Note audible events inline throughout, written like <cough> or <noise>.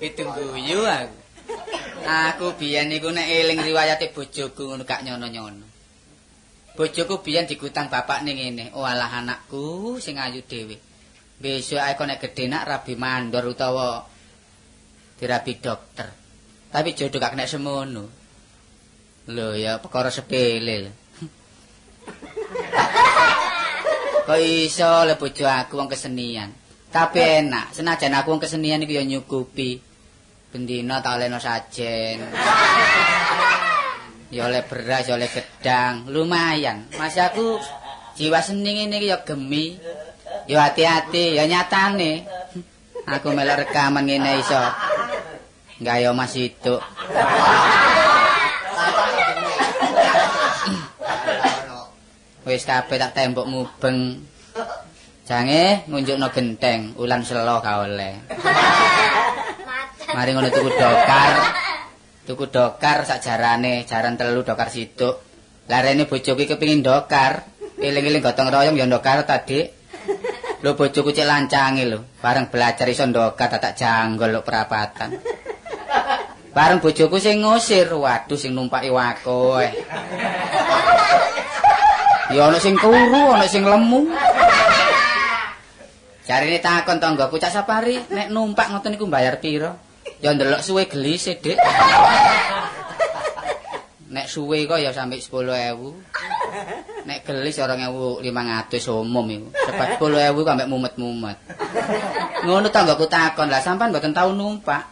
Itu guyu aku. Aku biyen niku nek eling riwayate bojoku ngono gak nyono-nyono. Bojoku biyen digutang bapak ning ngene. Oh alah anakku sing ayu dhewe. Besok aku nek gedhe nak rabi mandor utawa dirabi dokter. Tapi jodoh gak kena semono. Lho ya perkara sepele. Kok iso le bojo aku wong kesenian. Tapi enak, senajan aku wong kesenian iki ya nyukupi. Bendina tak olehno sajen. Ya oleh beras, ya oleh gedang, lumayan. Mas aku jiwa seni iki ya gemi. Ya hati-hati, ya nyatane. Aku melok rekaman ngene iso. Enggak ya Mas itu. Wis kabeh tak tembok mubeng. Jange ngunjukno genteng, ulan selo ga oleh. Mari ngono tuku dokar. Tuku dokar sak jarane, jaran telu dokar situk. Lah rene bojoku kepengin dokar, eling-eling gotong royong ya dokar tadi. Lho bojoku cek lancange lho, bareng belajar iso dokar tak janggol lho perapatan. Bareng bojoku sing ngusir, waduh sing numpaki wakoe. Ya ana sing turu, ana sing lemu. Jarine takon tanggaku cak sapari, nek numpak ngoten niku bayar pira? Ya ndelok suwe gelis Dik. <laughs> Nek suwe kok ya sampe 10.000. Nek gelis 2.500 umum iku. Sebab 10.000 kok ambek mumet-mumet. Ngono tanggaku takon, lah sampean mboten tau numpak.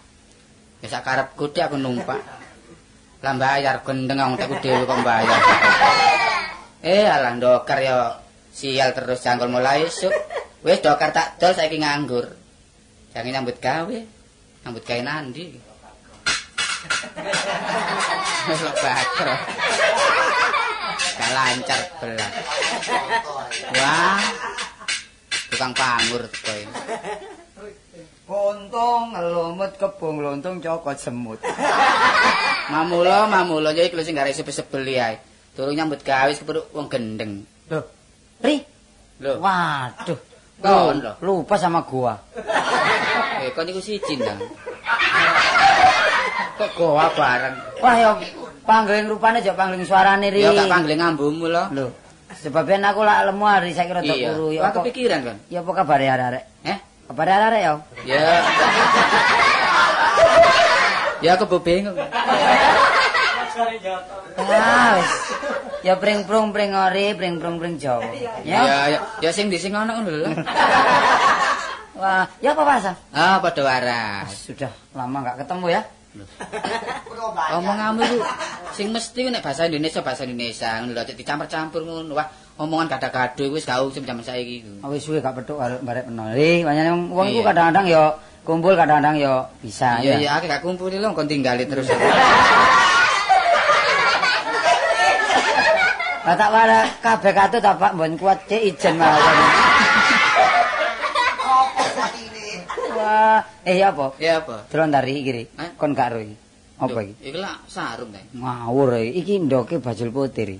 Ya sak karepku dik aku numpak. Lah bayar gendeng wong teku dhewe kok bayar. <laughs> Eh alah dokar ya sial terus jangkul mulai esuk. Wis dokar tak dol saiki nganggur. Jangan nyambut gawe. Nyambut gawe nandi. Wis bakro. Gak lancar belas. Wah. Tukang pangur kowe. Kontong ngelumut kebung lontong cokot semut. Mamula mamula ya iki lho sing gak iso sebeli ae. Durung nyambut gawe wis kepethuk wong gendeng. Loh, Ri. Lho. Waduh. Kon lho. Lupa sama gua. <laughs> Eh kon iku siji ndang. <laughs> Kok goa bareng. Wah ya pangling rupane aja pangling suarane Ri. Ya gak pangling ngambungmu lho. Lho. Sebabnya aku lak lemu hari saya kira Iya. kuru. Wah kepikiran kon. Ya apa kabar ya arek? Eh? Kabar arek ya? Ya. <laughs> Ya aku bingung. Ah, wis. Ya pring-prung pring ori, pring-prung pring Jawa. Ya Ya. ya ya sing di sing ana ngono lho. <laughs> Wah, ya apa Mas? Ah padha waras. Sudah lama nggak ketemu ya. Omonganmu iku sing mesti nek bahasa Indonesia bahasa Indonesia ngono lho dicampur-campur ngono. Wah, omongan gada-gado wis gak usum jaman saiki iku. Oh, Wis suwe gak petuk arek barek peno. Ri, wanyane wong iku kadang-kadang ya kumpul kadang-kadang ya bisa Iya ya. iya akeh gak kumpul lho kon tinggali terus. <laughs> Lah tak wara kabeh katut ta Pak mbon kuat cek ijen mawon. Wah, eh apa? Ya apa? Delon tari iki. Hah? Kon gak ro iki. Apa iki? Iki lah sarung ta. Ngawur Ri. Iki ndoke bajul putih.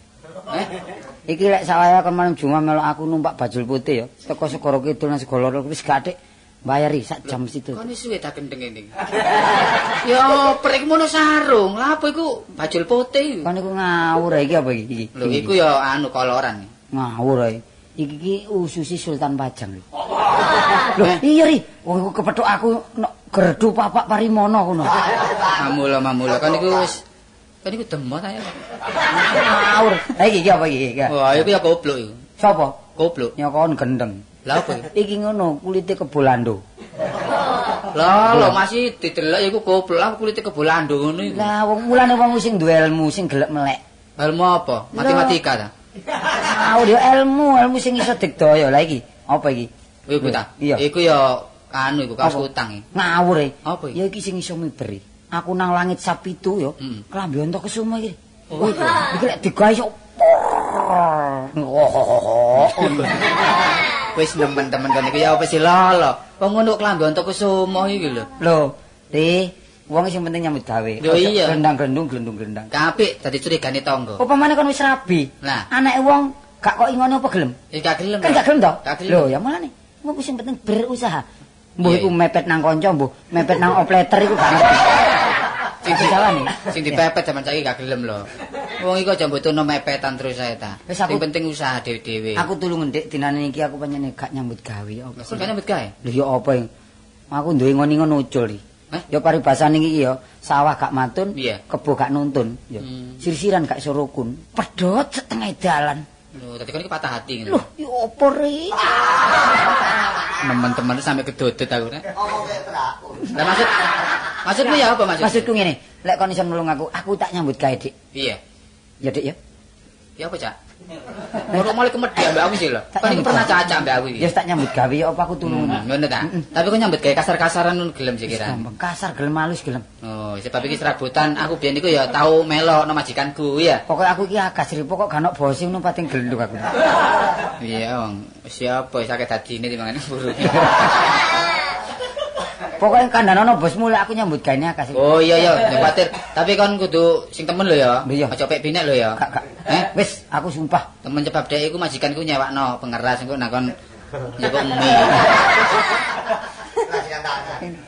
Eh? Iki lek sawaya kon malam Jumat melok aku numpak bajul putih ya. Teko segoro kidul nang segoro lor wis gathik bayari sak jam situ. Kon suwe ta gendeng ini. Ya prek mono sarung. Lah apa iku bajul putih. Kon iku ngawur iki apa iki? Lho iku ya anu koloran. ngawur ae. Iki ki ususi Sultan Pajang. <laughs> Loh, iya ri. Wong iku kepethuk aku nek gerdu papak parimono ngono. Mamula mamula kan iku wis kan iku demot ae. Ngawur. Lah iki apa iki? Wah, iku ya goblok iku. Sapa? Goblok. Nyokon gendeng. Apa iku? <laughs> Iki ngono, kulite kebolando. Lah lho masih didelok iku goblok lah kulite kebolando ngono iku. Lah wong mulane wong sing duwe ilmu sing gelek melek. Ilmu apa? Matematika ta? Ngawur ya ilmu, ilmu sing iso digdaya. Lah iki, apa iki? Iku ta. Iku ya anu iku kaos utang. Ngawur e. Apa iki? Ya iki sing iso miberi. Aku nang langit sapitu. Mm. Klambi onto kesuma iki. Oh, iki lek digawe iso. <laughs> <laughs> Wis nemen-temen kon iki ya apa sih lolo. Wong ngono klambi untuk kusumo iki lho. Lho, Ri, wong sing penting nyambut gawe. Lho, iya. Gendang-gendung, glendung-glendang. Kapik dadi curigane tangga. Upamane kon wis rabi. Lah. Anake wong gak kok ingone apa gelem? Iki gak gelem. Kan gak gelem to? Lho, ya mulane. Wong sing penting berusaha. Mbuh iku mepet nang kanca, mbuh mepet nang opleter iku gak ngerti. <laughs> Sing nih. Sing dipepet zaman saiki gak gelem lho. Wong iku aja mbutuhno mepetan terus ae ta. Sing penting usaha dhewe-dhewe. Aku tulung ngendik dinane iki aku pengen gak nyambut gawe apa. Kok gak nyambut gawe? Lho ya apa yang aku duwe ngoni-ngon ucul iki. Hah? Ya paribasane iki ya sawah gak matun, Iya. kebo gak nuntun, ya. Hmm. Sirsiran gak iso rukun. Pedhot setengah dalan. Lho, tadi kan iki patah hati Loh, ngono. ya apa ri? Temen-temen sampe kedodet aku nek. Lah maksud maksudmu ya apa maksud? Maksudku ngene, lek kon iso nulung aku, aku tak nyambut gawe, Dik. Iya. Ya, Dik ya. Ya apa, Cak? Ngono mulai kemedi ambek aku sih lho. Nyambut pernah caca ambek aku iki. Ya tak nyambut gawe ya apa aku tulung. Hmm, ngono ta. Tapi kok nyambut gawe kasar-kasaran nun gelem sih kira. Kasar gelem halus gelem. Oh, sebab iki serabutan aku biyen iku ya tau melo nang majikanku ya. Pokoknya aku iki agas ri, pokok gak ono bose ngono pating gelenduk aku. Iya, wong. Siapa sakit hadine timbangane burung. <laughs> Pokoknya kandhane ono bosmu lek aku nyambut gawe agas ri. Oh iya iya, <laughs> ya khawatir. Tapi kon kudu sing temen lho ya. Iya. Aja pek binek lho ya. Gak gak. Eh, Wis, aku sumpah. temen sebab dek iku majikanku nyewakno pengeras engko nakon njupuk <laughs> mie.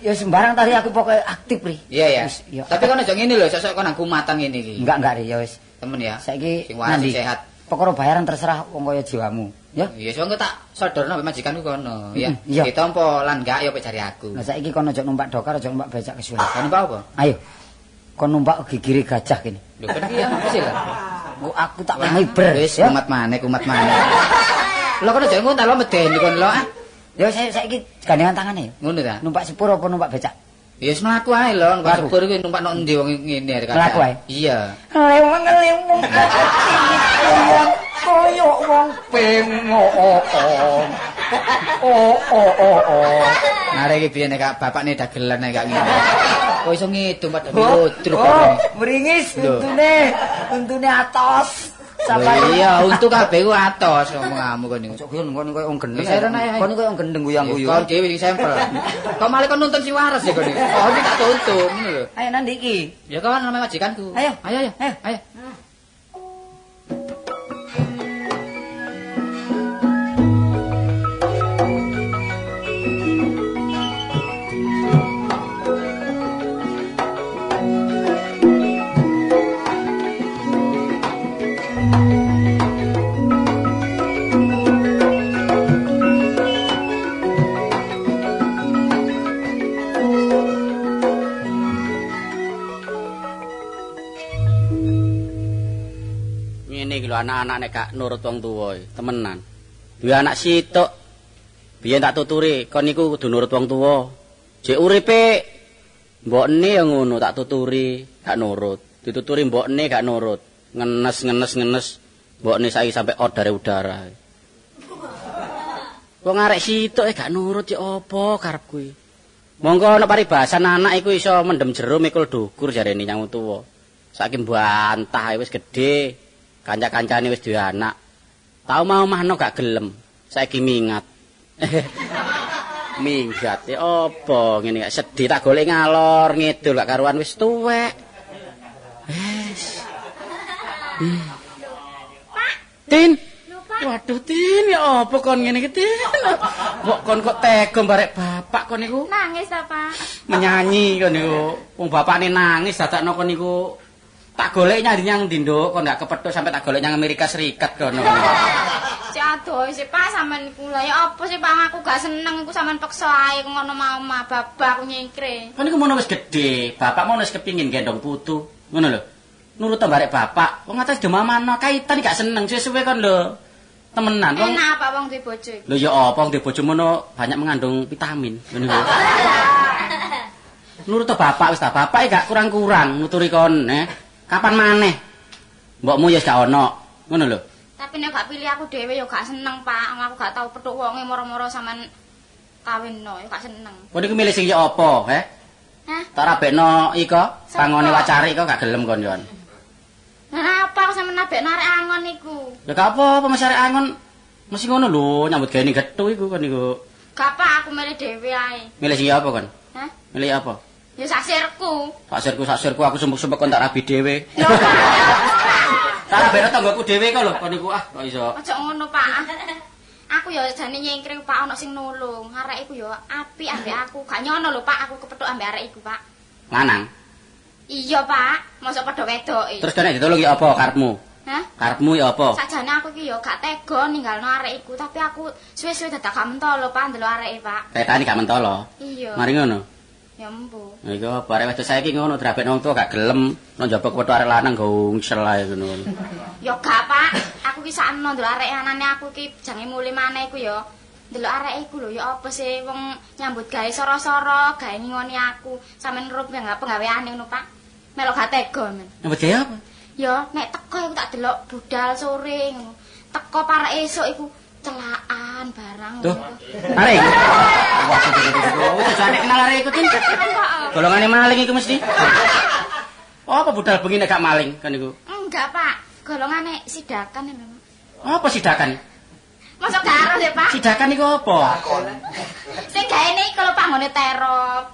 Ya sembarang tadi aku pokoknya aktif ri. Iya ya. Tapi kon aja ngene lho, sosok kon aku matang ngene iki. Enggak enggak ri ya wis. Temen ya. Saiki sing sing sehat. Pokoknya bayaran terserah wong kaya jiwamu. Ya. Iya, so engko tak sodorno majikanku kono, ya. Iya. Ditampa lan enggak ya pek cari aku. Lah saiki kono aja numpak dokar, aja numpak becak kesuwen. Kan apa apa? Ayo. Kon numpak gigiri gajah kene. Lho kan iki apa sih lah? Engko aku tak ngiber Wis ya. kumat maneh, kumat maneh. Lho kon aja ngontal medeni kon lo ah. Ya saya saiki gandengan tangane. Ngono ta? Numpak sepur apa numpak becak? Ya wis mlaku ae lho, numpak sepur kuwi numpak nok endi wong ngene arek kaca. Mlaku ae? Iya. Lewang lewang <laughs> wong pengo oh oh oh oh oh Arek iki biyen nek bapakne dagelan nek gak ngene. Kok iso ngidum padha oh ludruk oh kok. meringis untune untune atos Iya, <laughs> untuk kabeh ku atos ngomongmu niku. Cok koyo ngono koyo wong gendeng. Kono koyo wong gendeng guyang-guyu. Kon dhewe sampel. Kok malah kon nuntun si waras ya kon iki. Oh, iki tak tuntun ngono lho. Ayo nandi iki. Ya kawan namanya majikanku. Ayo. ayo, ayo. Ayo. Anak-anak nek gak nurut wong tuwa temenan. Duwe anak sitok. Biyen tak tuturi, kon niku kudu nurut wong tuwa. Jek uripe mbokne ya ngono tak tuturi, gak nurut. Dituturi mbokne gak nurut. Ngenes ngenes ngenes. Mbokne saiki sampe odare udara. Wong arek sitok gak nurut ya apa karep kuwi. Monggo ana paribasan anak iku iso mendem jero mikul dukur jarene nyang tuwa. Saiki bantah wis gedhe. Kanca-kancane wis duwe anak. Tau mau mahno gak gelem. Saiki mingat. <laughs> Minggat ya apa ngene gak sedih tak golek ngalor ngidul gak karuan wis tuwek. Wis. Tin. Waduh Tin ya apa kon ngene iki Tin? Kok kon kok tega barek bapak kon niku? Nangis ta, Pak? menyanyi kon niku. Wong bapakne nangis dadakno kon niku tak golek nyang nyang dindo kon gak kepethuk sampai tak golek nyang Amerika Serikat kono. <laughs> Cek adoh sih, Pak, sampean iku lha ya apa sih, Pak? Aku gak seneng iku sampean peksa ae ngono mau ma babak aku nyingkre. Kon niku mono wis gedhe, bapak mono wis kepingin gendong putu. Ngono lho. Nurut to barek bapak. Wong atas demamano kaitan gak seneng suwe-suwe kon lho. Temenan wong. Enak apa wong duwe bojo iku? Lho ya apa wong duwe bojo mono banyak mengandung vitamin. Ngono lho. <laughs> Nurut bapak wis ta, bapak gak kurang-kurang nuturi kon, eh. Kapan maneh? Mbokmu ya wis gak ono. Ngono lho. Tapi nek gak pilih aku dhewe ya gak seneng, Pak. Aku gak tau petuk wonge moro-moro sampean kawinno, ya gak seneng. Kon niku milih sing ya apa, eh? Hah? Tak rabekno iko, pangone wacari kok gak gelem kon yon. Nah, apa aku sampean nabek narek angon iku? Ya gak apa-apa Mas Arek angon. Mesti ngono lho, nyambut gawe ning gethu iku kon niku. Gak apa aku milih dhewe ae. Milih sing apa kon? Hah? Milih apa? Ya sasirku. Saksirku saksirku aku sumpuk-sumpuk kon tak rabi dhewe. Tak rabekno tanggoku dhewe kok lho kon niku ah kok iso. Aja ngono, Pak. Aku ya jane nyengkring Pak ana sing nulung. Arek iku ya apik ambek aku. Gak nyono lho Pak, aku kepethuk ambek arek iku Pak. Lanang. Iya Pak, mosok padha wedoke. Terus kene ditolong ya apa karepmu? Hah? Karepmu ya apa? Sajane aku ki ya gak tega ninggalno arek iku, tapi aku suwe-suwe dadak gak mentolo Pak ndelok areke Pak. Ketane gak mentolo. Iya. Mari ngono. Ya empu. Nah, Iku apa arek wedok saiki ngono drabek nang tuwa gak gelem nang njaba kepethuk arek lanang gongsel ae ngono. Ya gak Pak, aku ki sakno ndelok arek anane aku ki jange muli maneh iku ya. Ndelok arek iku lho ya apa sih wong nyambut gawe soro-soro, gawe ngingoni aku. Sampeyan rup ya gak penggaweane ngono Pak. Melok gak tega men. Nyambut gawe apa? Ya nek teko iku tak delok budal sore ngono. Teko parek esuk iku celaan barang. Ngono. Arek. Wah, jane kenal arek iku tin. Golongane maling iku mesti. Apa budal bengi nek gak maling kan iku? enggak Pak. Golongane sidakan ya memang. Apa sidakan? Masuk karo deh Pak. Sidakan iku apa? Sing gaene kalau Pak ngene terop.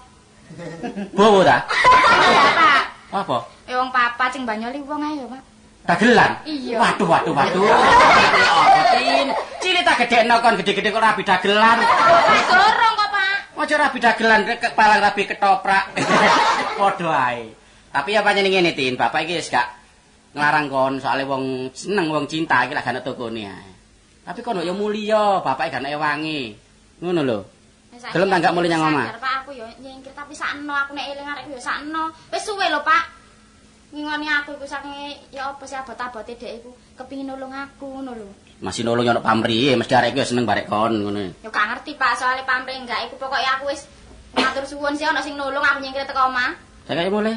Bowo ta? Pak. Apa? Eh wong papa cing banyoli wong ae ya, Pak. Dagelan? Iya. Waduh, waduh, waduh. <laughs> Apa tin? Cilik tak gedekno kon gede-gede kok rabi dagelan. Wis dorong kok, Pak. Ojo rabi dagelan ke palang rabi ketoprak. <laughs> Padha ae. Tapi ya pancen ngene tin, bapak iki wis gak nglarang kon soalnya wong seneng wong cinta iki lak gak tokone ae. Tapi kon yo mulya, bapak gak ana wangi. Ngono lho. Gelem gak mulih aku nyang omah? Pak, aku yo nyingkir tapi sakno aku nek eling arek yo sakno. Wis suwe lho, Pak. Ngingoni aku iku saking ya apa sih abot-abote dhek iku kepengin nulung aku ngono lho. Masih nolong yo ono pamrih, mesti arek iki seneng barek kon ngono. Yo gak ngerti, Pak, soalnya pamrih enggak iku pokoknya aku wis matur suwun sih ana sing nulung aku nyingkir teko omah. Kayak mulai.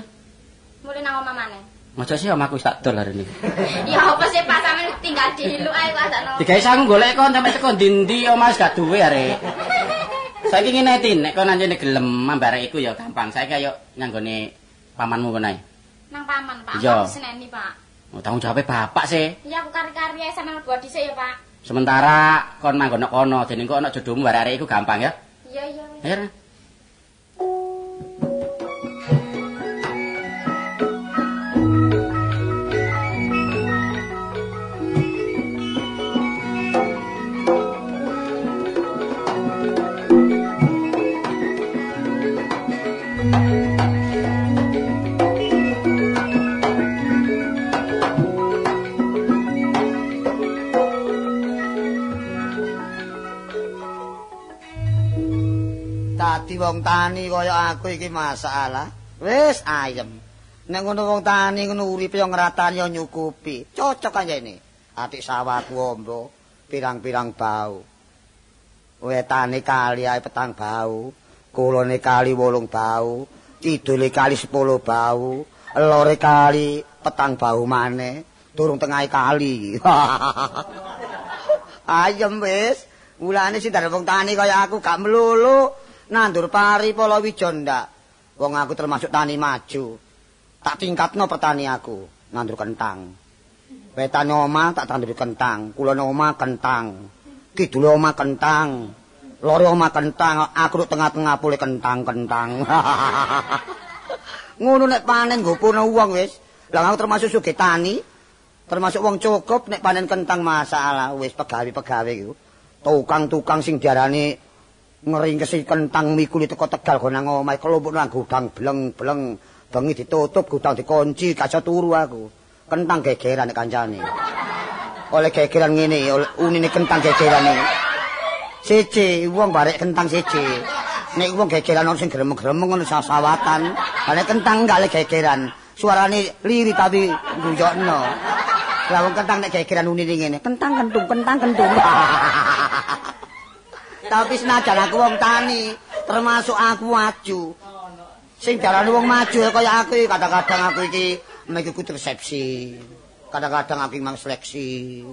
Mulih nang omah maneh. Maca sih omahku tak dol hari ini. <laughs> Ya apa sih Pak sampean tinggal dilu ae kok sakno. Digawe sangu golek kon sampe teko ndi-ndi omah wis gak duwe arek. <laughs> Saiki ngene tin, nek kon anjene gelem mambare iku ya gampang. Saiki ayo nyanggone pamanmu kono ae. Paman, Pak. Iya. Seneni, Pak. Oh, tanggung jawabnya bapak sih. Iya aku kari-kari ae sampean mlebu dhisik ya, Pak. Sementara kon manggon kono, dening kok ana jodohmu iku gampang ya. Iya, iya. wis. Dadi wong tani kaya aku iki masalah. Wis ayem. Nek ngono wong tani ngono uripe yo ngratani yo nyukupi. Cocok kanjene. Atik sawahku ombo pirang-pirang bau. Wetane kali ae petang bau. Kulone kali wolung bau. Kidule kali 10 bau. Lore kali petang bau maneh. Durung tengahe kali. <laughs> Ayem wis. Mulane sing dari wong tani kaya aku gak melulu nandur pari palawija ndak. Wong aku termasuk tani maju. Tak tingkatno petani aku, nandur kentang. Wetane omah tak tandur kentang, kulone omah kentang. Kidule omah kentang. Lore omah kentang, aku tengah-tengah pule kentang-kentang. <laughs> Ngono nek panen nggopono wong wis. Lah aku termasuk sugih tani, termasuk wong cukup nek panen kentang masalah wis pegawe-pegawe iku. Tukang-tukang sing diarani ngeringkesi kentang mikuli teko Tegal go nang omahe kelompok nang gudang bleng-bleng. Bengi ditutup, gudang dikunci, iso turu aku. Kentang gegeran kancane. Oleh gegeran ngene, unine kentang gegerane. Siji, wong barek kentang siji. Nek wong gegeran ono sing gremeng-gremeng ngono sawatan. Nek kentang gak le gegeran. Suarane liri tapi guyokno. Lah wong kentang nek gegeran unine ngene, kentang kentung, kentang kentung. <laughs> Tapi senajan aku wong tani, termasuk aku maju. Sing darani wong maju kaya aku kadang-kadang aku iki mengikuti resepsi. Kadang-kadang aku mang seleksi.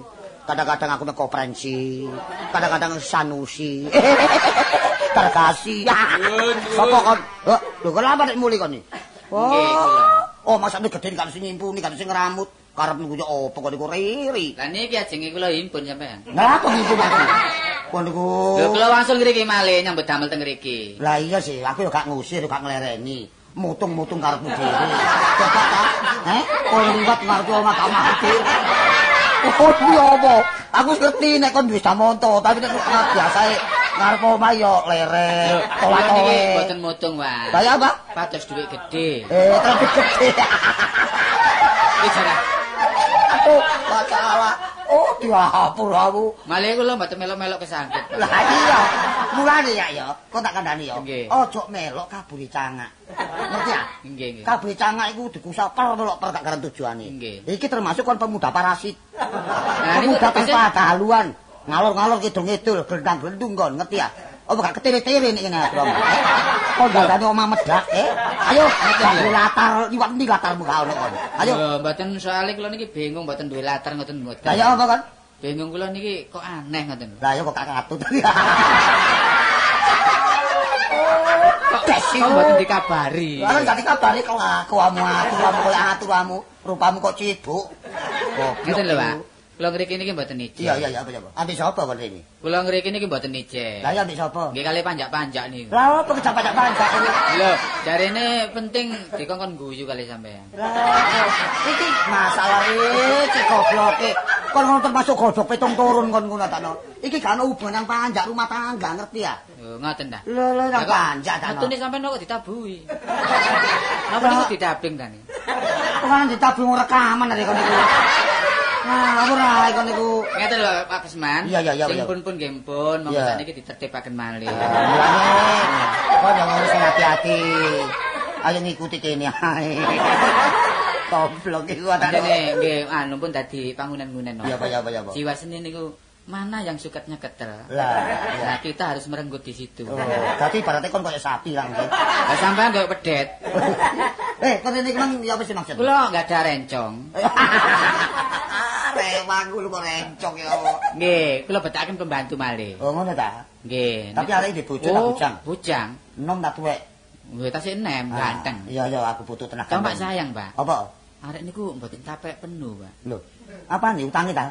Kadang-kadang aku mek konferensi. Kadang-kadang sanusi. <laughs> Terkasih. Sopo kon? Oh, lho kenapa nek muli kon iki? Oh, oh masane gedhe kan sing nyimpuni, kan sing ngramut. Karep niku yo opo kok niku riri. Lah niki ajenge kula himpun sampean. Lah apa niku aku? Kok niku Lho kula wangsul ngriki malih nyambut damel teng ngriki. Lah iya sih, aku yo gak ngusir, gak nglereni. Mutung-mutung karepmu dhewe. Coba ta? Heh, kok liwat ngarep omah gak mati. Oh, apa? Aku ngerti nek kon duwe damonto, tapi nek biasae ngarep omah yo lerek, Kula niki tolak-tole. mboten mutung, Pak. Kaya apa? Pados dhuwit gede. Eh, terlalu gede. Iki jarah. Oh, masalah. Oh, diapur aku. Malih kula mboten melok-melok kesangkut. Lah iya, mulane ya ya, kok tak kandhani ya. Ojo melok kaburi cangak. Ngerti ya? Nggih, nggih. Kaburi cangak iku dikusah per melok per gak karen tujuane. Iki termasuk kon pemuda parasit. Nah, pemuda tanpa ada haluan. Ngalor-ngalor kidul-ngidul, gendang-gendung kon, ngerti ya? Oh, gak ketiri-tiri nek ngene aku. Kok dandane omah medak, eh? Ayo, ngerti latar liwat ndi latarmu gak ono kon. Ayo. Lho, mboten soalé kula niki bingung mboten duwe latar ngoten mboten. Lah ya apa kon? Bingung kula niki kok aneh ngoten. Lah ya kok gak katut. Kok kok mboten dikabari. Lah gak dikabari kelakuanmu, aturanmu koyo aturanmu, rupamu kok cibuk. Ngeten lho, Pak. Kula ngriki niki mboten ijek. Iya iya iya apa apa. Ambek sapa kon ini? Kula ngriki niki mboten ijek. Lah ya ambek sapa? Nggih kali panjak-panjak niku. Lah apa kejap-kejap panjak ini? Lho, jarene penting dikongkon guyu kali sampean. Lah iki masalah iki gobloke. Kon ngono termasuk godhok petung turun kon ngono takno. Iki gak ono hubungan yang panjak rumah tangga, ngerti ya? Lho, ngoten dah. Lho lho yang panjak takno. Metune sampean kok ditabuhi. Napa niku didabing tani? Kan ditabung rekaman dari kon. Nah, ora kon niku. Ngeten lho Pak Kesman. Iya, iya, iya, Sing iya. pun pun nggih pun, monggo Iya. sakniki ditertibaken malih. Mulane kon yang harus hati-hati. Ayo ngikuti kene ae. Goblok iku atane. Andene nggih anu pun dadi pangunan-ngunan. Iya, iya, iya, apa. Jiwa seni niku mana yang sukatnya ketel. Lah, Nah, kita harus merenggut di situ. Oh, dadi ibaratnya kon koyo sapi. Lah sampean kok pedet. <laughs> eh, kon ini kan ya apa sih maksud? Kula enggak ada rencong. <laughs> Rewang kulo kok rencong ya. Nggih, kula betaken pembantu malih. Oh, ngono ta? Nggih. Tapi arek bojo tak Oh, bujang. Bujang. Enom tak tuwek. Nggih, tasih enem, ganteng. Iya, iya, aku butuh tenaga. Cuma Pak sayang, Pak. Apa? Arek niku mboten capek penuh, Pak. Lho. Apa nih utangnya ta?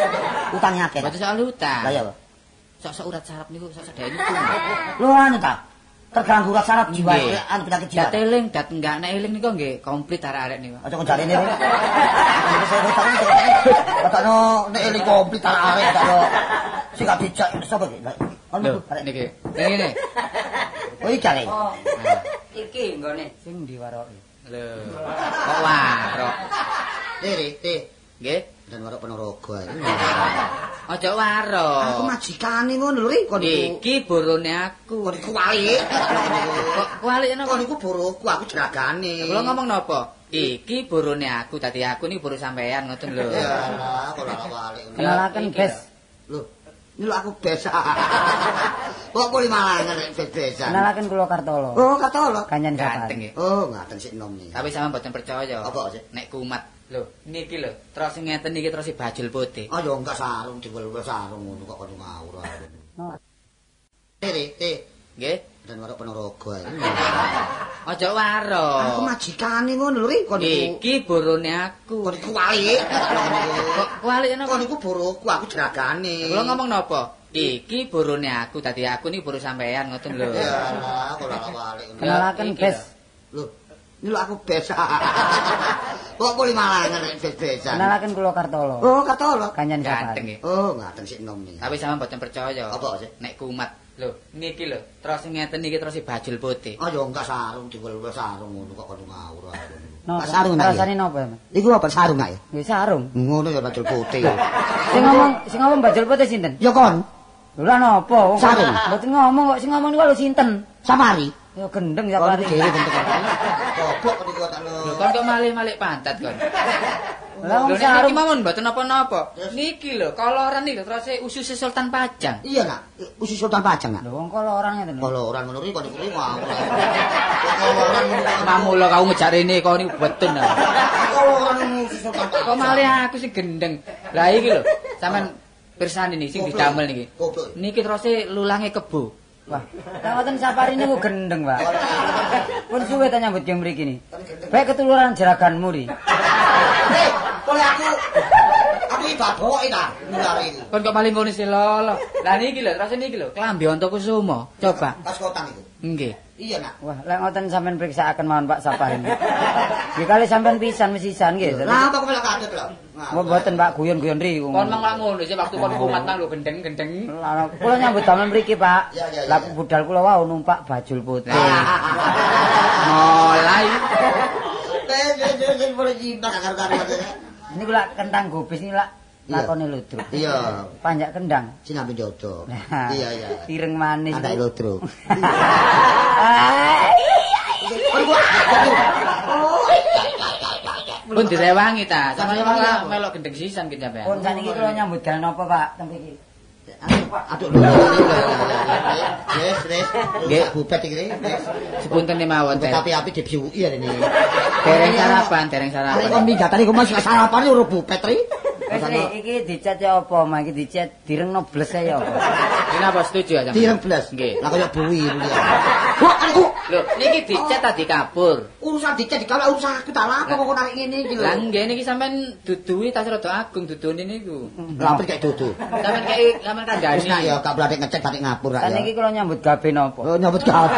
<laughs> Utangnya akeh. Mboten soal utang. Lah ya, Pak. Sok-sok urat sarap niku sok sedeni niku. Lho anu ta? Terganggu rasa saraf jiwa, anu penyakit jiwa. Dat eling, dat enggak nek eling niku nggih komplit arek-arek niku. Aja kok jarene. Katano nek eling komplit arek karo sing gak dijak sapa iki? Lho, arek. niki. Ngene. Oh iki jare. Iki nggone sing diwaroki. Lho, kok warok. Tiri, ti. Nggih. Dan warok ponorogo ae. <laughs> Aja warok. Aku majikane ngono lho iki kon iku. Iki borone aku. Kon iku wali. Kok kualik napa? Kon iku boroku, aku jeragane. Kula ngomong napa? Iki borone aku, dadi aku niki boro sampean ngoten lho. Ya kok ora wali. Kenalaken, Bes. Lho, ini lho aku besa. <laughs> Kok kuli malangan nek bes-besan. Kenalaken kula Kartolo. Oh, kata lo. Kanyan Ganteng. Oh, ngaten sik nom nih. Tapi sampean mboten percaya. Apa, sih? Nek kumat. Lho, niki lho, terus ngeten niki terus bajul putih. Oh, ya enggak sarung diwel-wel sarung ngono kok kono ngawur. No. Tiri, ti. Nggih. Dan warok ponorogo ae. Aja Aku warok. majikane ngono lho kon. Iki borone aku. Kon iku wali. Kok kualik napa? Kon iku boroku, aku jeragane. Kula ngomong napa? Iki borone aku, dadi aku niki boro sampean ngoten lho. Ya kok ora wali. Kenalaken Bes. Lho, lho aku besa. <laughs> Kok kuli malangan nek bes-besan. Kenalaken kula Kartolo. Oh, kata lo. Kanyan Ganteng nggih. Oh, ngaten sik nom nih. Tapi sampean mboten percaya. Apa, sih? Nek kumat. Lho, niki lho, terus ngeten niki terus bajul putih. Oh, ya enggak sarung diwel-wel sarung ngono kok kono ngawur? Pak sarung ya? Rasane napa, Mas? Iku apa sarung ae? Nggih sarung. Ngono ya bajul putih. Sing ngomong sing ngomong bajul putih sinten? Ya kon, Lho lah napa? Sarung. Mboten ngomong kok sing ngomong niku lho sinten? Samari. Ya gendeng Kon Sapari. dhewe bentuk. Goblok niku tak Lho, kon kok malih-malih pantat kon. Lah Lho, wong sarung niki mawon mboten napa-napa. Niki lho, koloran niki terus usus Sultan Pajang. Iya nak, usus sultan pajang nak. Lho wong ngeten. lho. Kalau orang ngono iki kon iku ngawur. Kalau orang ngono. Mamula kau ngejar rene kok niku orang ngono usus sultan pajang. Kok malih aku sing gendeng. Lah iki lho, sampean pirsani niki sing didamel niki. Niki terus lulange kebo. Wah, tawaten Sapari niku gendeng, Pak. Pun suwe ta nyambut game mriki ni. Baik ketuluran jeraganmu ri. Eh, boleh aku. Aku iki baboke ta iki. Kon kok paling ngono sih lho. Lah niki lho, terus niki lho, klambi Antakusuma. Coba. Pas kotan iku. Nggih. Iya nak. Wah, lek ngoten sampean periksaaken mawon Pak Saparin. Nggih kali sampean pisan mesisan nggih. Lah apa kok melok katut lho. Wah, mboten Pak guyon-guyon riku. Kon mang lak ngono sih waktu kon kumat nang lho gendeng-gendeng. Lah, kula nyambut damel mriki, Pak. Ya, ya, ya, Lah ya. budal kula wau numpak bajul putih. Mulai. Wes wes wes boleh cinta karo-karo. Ini kula kentang gobis ini lak Iya. Lakone ludruk. Iya. Panjak kendang. Sinambi jodo. Nah, Iya iya. Ireng manis. Anak ludruk. <laughs> Pun direwangi ta. Sampe Direwangi malah apa? melok gendeng sisan ki sampean. Pun saniki kula nyambut dalan napa, Pak? Tempe iki. Aduh lho. Wes wes. Nggih. Bubet iki. Sepunten mawon Bubet Ter. api-api dibiuki ya ini. Dereng sarapan, dereng Arek kon sarapan. minggatane kok masih sarapan ora bubet ri. Wes iki dicat ya apa, Mak? Iki dicat direngno bles ae ya apa? Ini apa setuju ya sampean? Direng blas. Nggih. Lah kaya buwi ini. <laughs> Wah, aku Lho, niki dicet tadi kapur. urusan dicet dikala urusan aku tak lapo kok narik ngene iki lho. Lah nggih niki sampean duduhi tas rada agung dudune niku. Lah apa kayak dudu. Sampean kei sampean Wis nak ya kandhani. gak blatek ngecek batik ngapur ra ya. iki kula nyambut gawe napa? Oh nyambut gawe.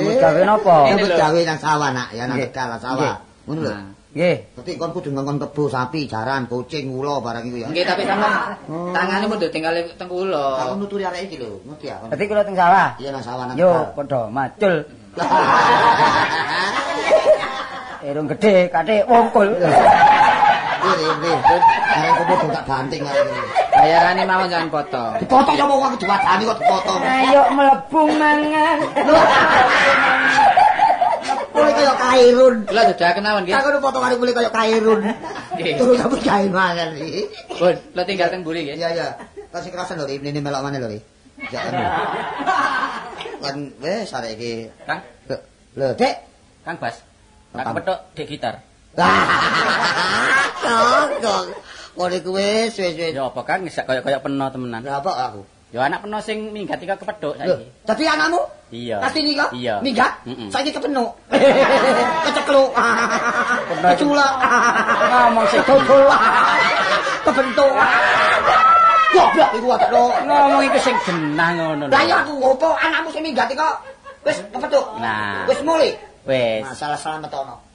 Nyambut gawe napa? Nyambut gawe nang sawah nak ya nang. Tegal sawah. Ngono lho. Nggih. Dadi kon kudu ngongkon kebo sapi, jaran, kucing, ula barang iku ya. Nggih tapi sampean tangane mundur tinggal teng Aku kula. nuturi arek iki lho, ngerti ya? Dadi kula teng sawah. Iya nang sawah nang Yo, padha macul. <laughs> Irung gede, kathik wongkul. Ini, ini. Arek kebo tak banting arek iki. Bayarane mawon jangan potong. Dipotong ya wong aku diwadani kok dipotong. Ayo mlebu mangan. <laughs> <laughs> Mulai kaya kairun. Kula sudah kenawan nggih. Aku nu potongane mulai kaya kairun. Terus aku gawe mangan iki. Pun, kula tinggal teng mburi nggih. Iya iya. Kasih kerasan lho, ini melok mana lho. Ya anu. Kan wes arek iki. Kang, Lho, Dek. Kang Bas. Kang. kepethuk di gitar. Kok kok. Kok iku wis wis wis. Ya apa Kang, sak kaya-kaya peno temenan. Lah apa aku? Ya anak peno sing minggat iki kepethuk Lho, saiki. dadi anakmu? Iya. Pasti nika? Iya. Minggat? Mm-mm. Saiki kepenuk. <laughs> Kecekluk. Keculak. Ngomong sing Dodol. Kebentuk. Goblok iku wae lho. Ngomong iku sing genah ngono. Lah ya aku opo anakmu sing minggat kok wis kepetuk. Nah. Wis mulai. Wes. Masalah selamat ono.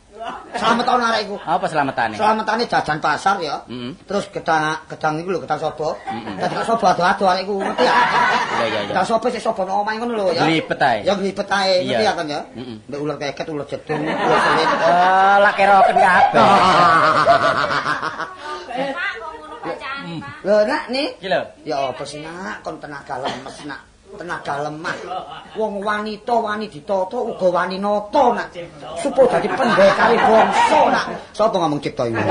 Selamat ono arek iku. Apa selamatane? Selamatane jajan pasar ya. Heeh. Terus gedang gedang iku lho, gedang sobo. Dadi kok sobo ado-ado arek iku ngerti ya. Iya iya iya. Gedang sobo sik sobo nang omahe ngono lho ya. Glipet ae. Ya glipet ae, ngerti ya kan ya. Mm-mm. Ndek ular keket, ular jedung, ular selit. Eh, lak keroken kabeh. Pak, kok ngono bacaane, Pak? Lho nak nih. Iki lho. Ya apa sih nak kon tenaga lemes nak. Tenaga lemah. Wong wanita wani ditata uga wani nata nak. Supaya dadi pendekare bangsa nak. Sapa ngomong cipta iku?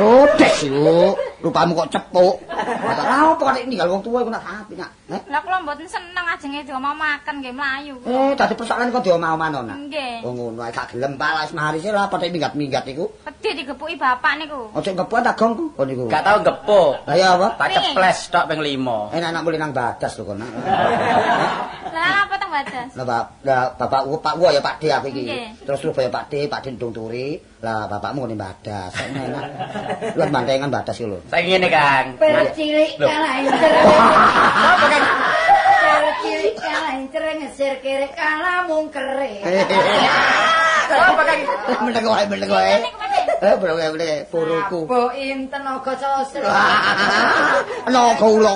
Oh, des iku. Rupamu kok cepuk. Lah apa kok ninggal wong tuwa iku nak api nak. Eh? Lah kula mboten seneng ajenge makan nggih mlayu. Eh, dadi persoalan kok diomah-omahno nak. Nggih. Oh ngono ae gak gelem palas marise lah padha minggat-minggat iku. Wedi digepuki bapak niku. Ojo ngebuat tak gongku kon niku. Gak tau gepuk. Lah ya apa? Tak ceples tok ping 5. Enak nak mulih nang badas lho kon. nak. Lah apa teng badas? Lah bap, lah bapak Pak Wo ya Pak D aku iki. Terus Surabaya Pak D, Pak D ndung turi. Lah bapakmu ngene badas. Enak. Lu bantengan badas iku lho. Saiki ngene Kang. Percilik Loh. kalah cereng. <laughs> Apa Kang? Percilik kalah cereng ngesir kere kalah mung kere. <laughs> Apa Kang? Meneng wae, meneng wae. Eh, bro, bro, bro, puruku. Apa inten naga sosro. <laughs> No kula.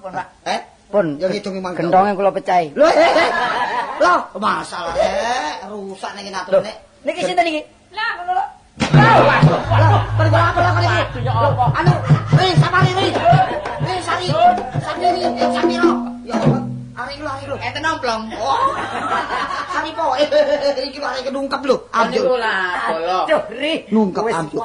Pun Pak. Eh? Pun Ya ngitungi mangga. gendonge kula pecahi. Lho, eh, eh. Lho, masalah eh rusak ning atur nek. Niki sinten iki? Lah ngono lho. Lah, pergi apa lah kali iki? Anu, eh sapari ri. Eh sari. Sari ri, eh samiro. Ya Allah. Ari lu, ari lu. Enten nomplong. Oh. Sari po. Eh, iki lho ari kedungkep lho. Niku Ambil. lah bolong. Aduh, Ri. Nungkep ambil.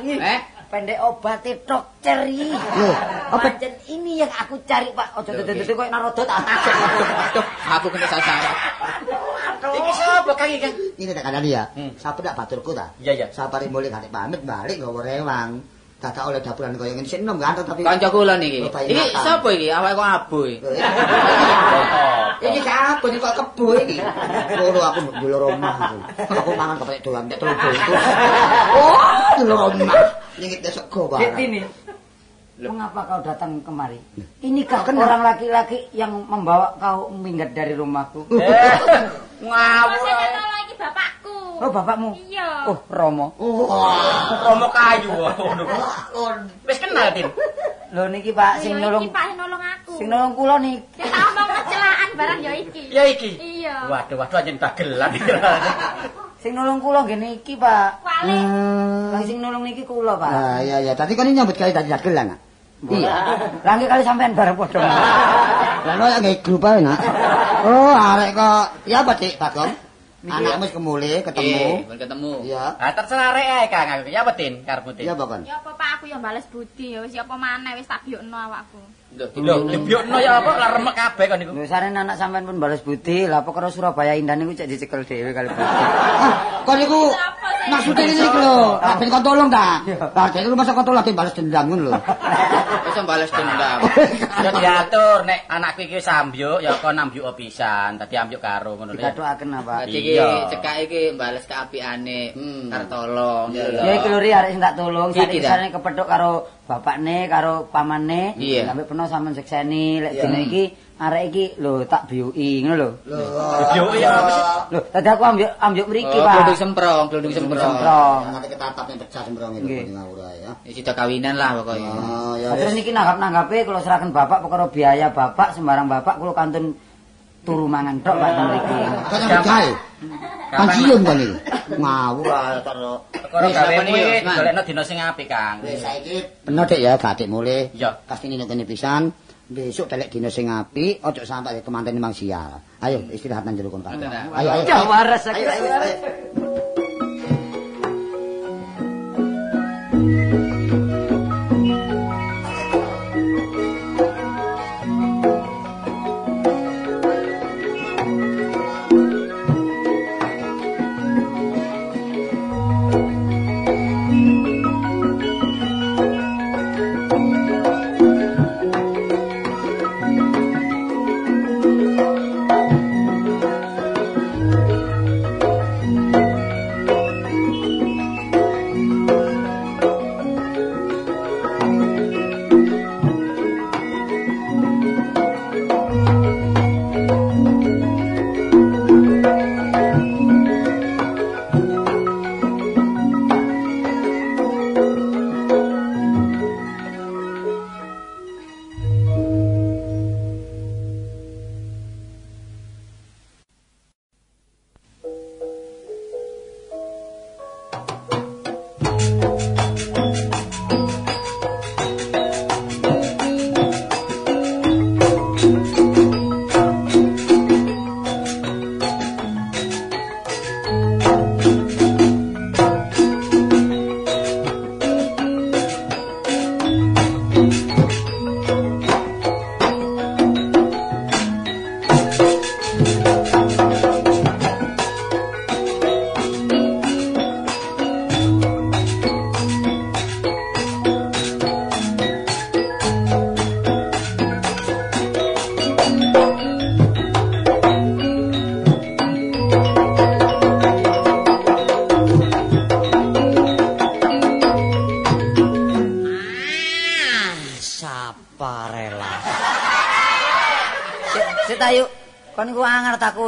iki. Eh? Pendek obatnya dokter iki. Loh, apa? Pancen ini yang aku cari, Pak. Ojo dede koyo narodot. Aduh, aku kena sasaran. Iki sapa Kang iki Kang? Ini tak kandani ya. Hmm. Sapa tak baturku ta? Iya iya. Sapari mulai kate pamit balik nggawa rewang. Dadak oleh dapuran kaya ngene sing enom ganteng tapi Kanca kula niki. Iki sapa iki? Awake kok abuh iki. <laughs> Iki siapa aku iki kok kebo iki. Loro aku mbok dulur omah aku. Aku mangan kepek doang nek telu bungkus. Oh, dulur omah. Nyengit sego Dek barang. Tini, mengapa kau datang kemari? Inikah orang laki-laki yang membawa kau minggat dari rumahku? Ngawur. Nolong iki bapakku. Oh, bapakmu? Iya. Oh, Romo. Wah. Romo kayu. Wis kenal, Tin. Lho niki Pak sing nolong iki Pak sing nolong aku. sing nolong kula nih. Nek tak omong kecelakaan barang ya iki. Ya iki. Iya. Waduh, waduh anjen dagelan. Sing nolong kula nggih niki, Pak. Wale. Lah sing nolong niki kula, Pak. Ah iya iya, tadi kon nyambut gawe tadi dagelan. Nak. Iya. Lah kali sampean bareng padha. Lah lo nggak grup ae nak. Oh, arek kok ya apa Dik Bagong? Anakmu wis kemule ketemu. Iya, ketemu. Iya. Ah terserah rek ae Kang aku. Ya apa, Tin? Karepmu, Bakon. Ya apa Pak aku ya bales budi ya wis ya apa maneh wis tak biyokno awakku. Lho, dibiokno ya apa? Lah remek kabeh kon niku. Lho sarene anak sampean pun balas budi, lah apa karo Surabaya Indah niku cek dicekel dhewe kali budi. Ah, kon niku maksudnya ini iki lho. Ah, ben kon tolong ta. Lah dek lu masa kon tolong lagi balas dendam ngono lho. <laughs> Wis balas dendam. Ya diatur nek anakku iki wis ambyuk ya kon ambyuk pisan. Dadi ambyuk karo ngono lho. Dikatokaken apa? Dadi iki Iya. cekak iki bales keapiane Hmm. karo tolong. Ya iki lho Ri arek sing tak tolong, ta? sarene kepethuk karo bapakne, karo pamane. Iya. Peno sampean sekseni, lek dina iki arek iki lho tak biuki ngono lho. Lho. Yo ya apa sih? Lho, tadi aku ambil ambil mriki, Oh, Pak. Glodung semprong, glodung semprong. semprong. Nanti ketatapnya pecah sembrong itu Nggih. di ngawur ae ya. Ya sida kawinan lah pokoknya. Oh, terus niki nanggap-nanggape kula serahkan bapak perkara biaya bapak sembarang bapak kula kantun turu mangan tok Pak mriki. Gawe. Pensiun kan iki. Ngawur karo. Gawemu apa nih, iki golekno dina sing apik, Kang. Wis saiki bener Dik ya, gadik mulai. Iya. Kastine kene pisan. Besok telek dina sing apik, ojo sampai kemanten mang sial. Ayo istirahat nang jero kon. Ayo ayo. Ya waras Ayo aku. ayo.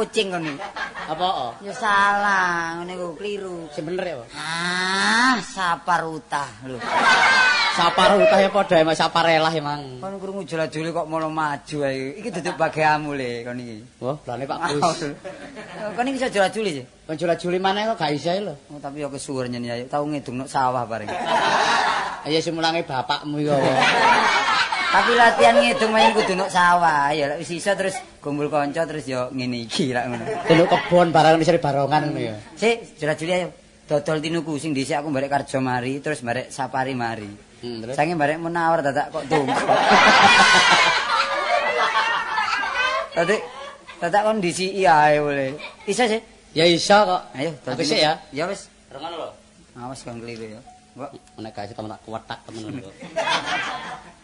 Kucing niku. Apa? Ya salah, ngene iku keliru. Sing bener ya. Ah, saparuta lho. Sapar utah ya padha emang saparelah emang. Kon krungu jula-juli kok malah maju ae. Iki duduk bagianmu le kon iki. Wah, plane Pak Bus. Kon iki iso jula-juli sih. Kon jula-juli maneh kok gak iso lho. Oh, tapi ya kesuwur nyen ya. Tau ngedung nok sawah bareng. Ya sing mulange bapakmu ya. <laughs> tapi latihan ngedung main kudu nok sawah. Ya lek wis iso terus kumpul kanca terus ya ngene iki lak ngono. Teluk kebon barang isine barongan ngono ya. Sik, jula-juli ayo. Dodol tinuku sing dhisik aku barek karjo mari terus barek sapari mari. Hmm, terus Sange barek menawar dadak kok tunggu. <laughs> Tadi dadak kondisi iya ae boleh. Bisa sih. ya iso kok. Ayo, Aku sik ya. Ya wis. Rengono lho. Awas kang keliru ya. Mbok Nek gak temen tak kuwetak temen ngono <laughs>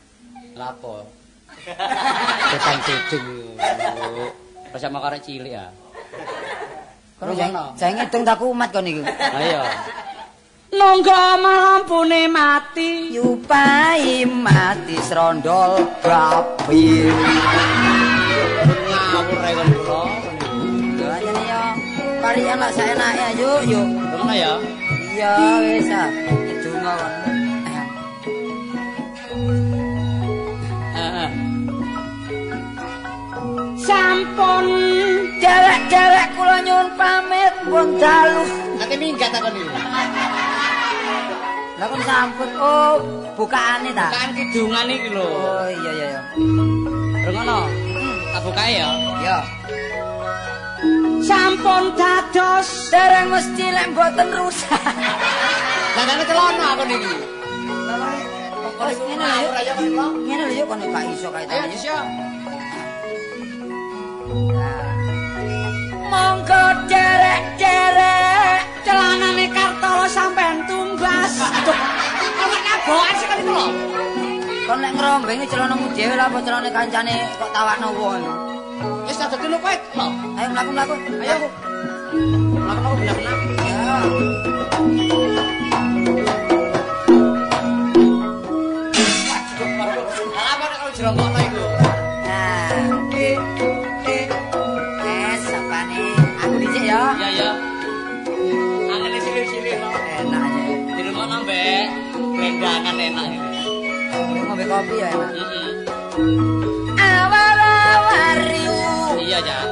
Lapo? Tekan cicing. Bersama karek cilik ya. Kalau jangan ngedeng tak kumat kon niku. Ayo. Nonggo malampune mati Yupai mati serondol babi. ngawur ae kon kula. Doanya yo. Pari anak saya naik ya yuk yuk. Ngono ya. Iya wis ah. Donga kon. Sampun derek-derek kula nyuwun pamit pun dalu. Ate minggat ta kon iki. Lah kon sampun oh bukaane ta. Kan kidungan iki lho. Oh iya iya iya. Rengono. Tak bukae ya. Iya. Sampun dados Dereng mesti lek mboten rusak. <laughs> Dandane celana aku niki. Kok ngene lho. Ngene lho yuk kon gak iso Ayo kaitane. Monggo derek-derek celanane Kartolo sampean tumbas. Ora kaboan sih kan itu lho. Kon lek ngrombeng iki celanamu dhewe lah apa celane kancane kok tawakno wong. Wis tak dadi kowe lho. Ayo mlaku-mlaku. Ayo. Lakukan benar-benar. Ya. Apa nek kalau jerongkokno lendangan enak ini. Ngombe kopi ya enak. Heeh. Awal-awal riu Iya, Cak.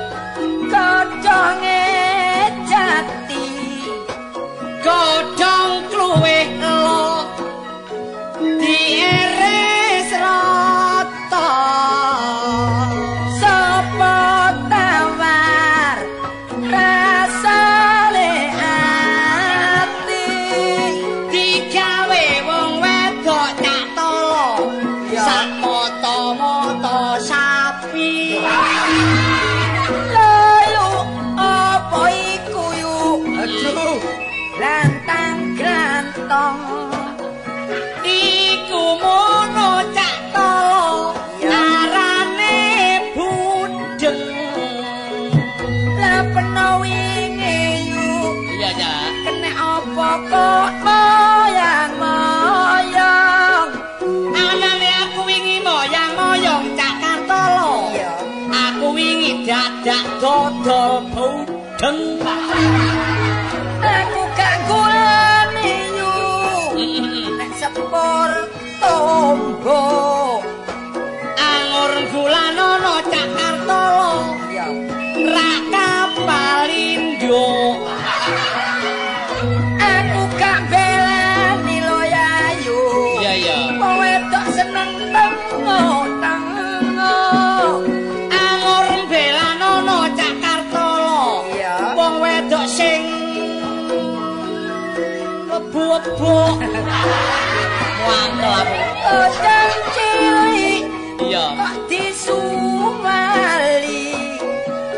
Mangkel aku. Odang cilik Iya. kok disumali.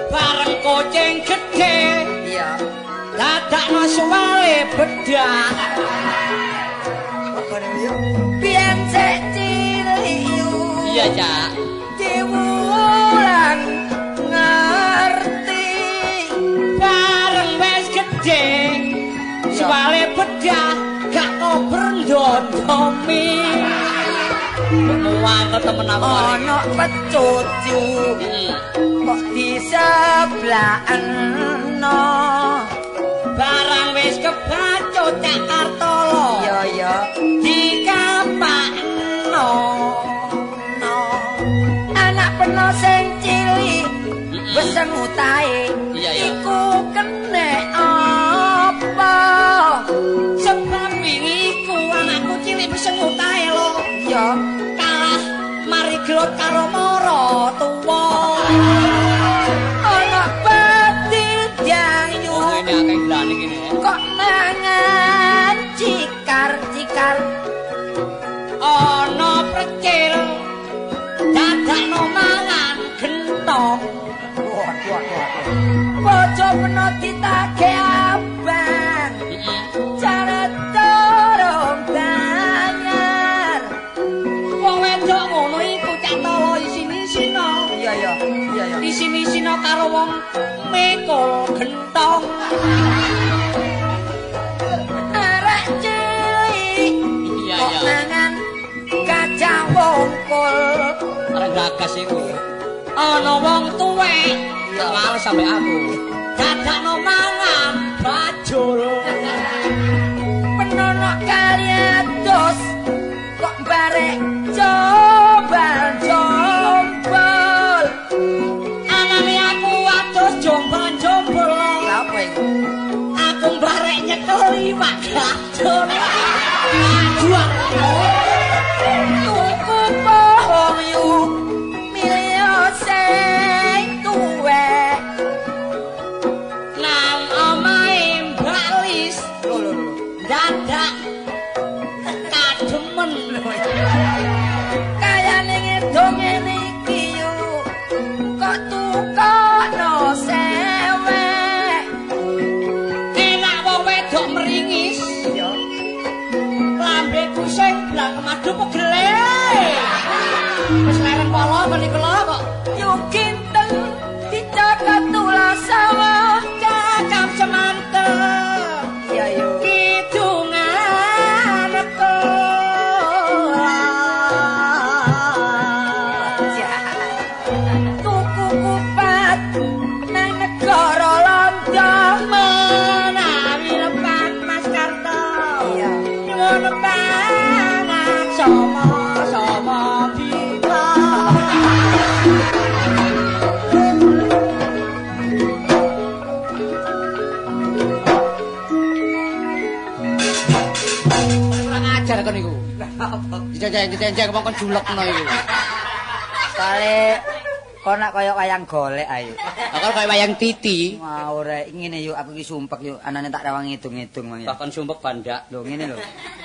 Bareng kucing gede. Iya. Dadakno suwale bedak. Biyen cek cilik. Iya, Cak. Bedak gak kok brendondomi. Muang temen aku. Ono pecucu Hmm. kok disebelakno. Barang wis kebacut cak kartolo. Iya iya. Dikapakno. No. Anak peno sing cilik wis ngutahe gelut karo mara tuwa. ana batil jayu akeh glane kene. kok mangan cikar-cikar. Ana precil dadakno mangan gentong. Waduh, waduh, waduh. Bojo peno ditake karo wong mikul gentong arek cilik Iya, iya. mangan kacang wongkul Ora gagas iku. ana wong tuwek Tak males sampe aku. dadakno wis leren polo kok niku lho kok yo kinten Dicenceng-cenceng kok kon julekno iku. Kale kok nak kaya wayang golek ayo. Aku kaya wayang titi. Mau rek ngene yuk aku iki sumpek yuk anane tak rawang ngidung-ngidung mang ya. Bahkan sumpek bandak. Lho ngene lho.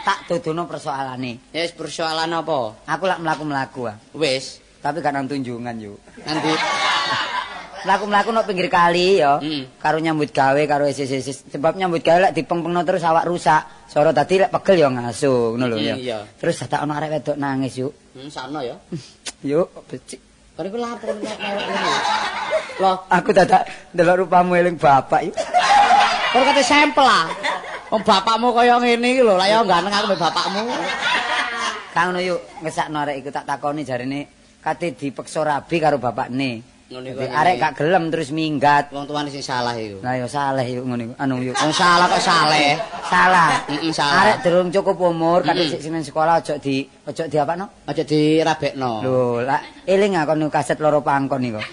Tak dodono persoalane. Wis persoalan apa? Aku lak mlaku-mlaku ah. Wis Tapi kan nang tunjungan yuk. nanti <laughs> Mlaku-mlaku nang pinggir kali ya. Hmm. Karo nyambut gawe karo sis sebab nyambut gawe lek dipengpengno terus awak rusak. Soro dadi lek pegel ya ngaso ngono lho ya. Hmm, iya. Terus dadak ana arek wedok nangis yuk. hmm, sana ya. <laughs> Yuk, becik. Kon iku lapor nek. Loh, Aku dadak ndelok rupamu eling bapak yuk. kon kate sampel ah. Wong bapakmu kaya ngene iki lho, lah ya ganteng aku mbek bapakmu. Kang ngono yuk ngesakno arek iku tak takoni jarine kate dipeksa rabi karo bapakne. Iku. Arek gak gelem terus minggat. wong tuane sing salah iku. Lah ya saleh yuk ngono iku. Anu yuk. Wong salah kok saleh. Salah. Heeh, salah. Arek durung cukup umur Mm-mm. sik sing nang sekolah ojo di ojo di apa no? Aja dirabekno. Lho, lah eling ah kon kaset loro pangkon iku. <laughs>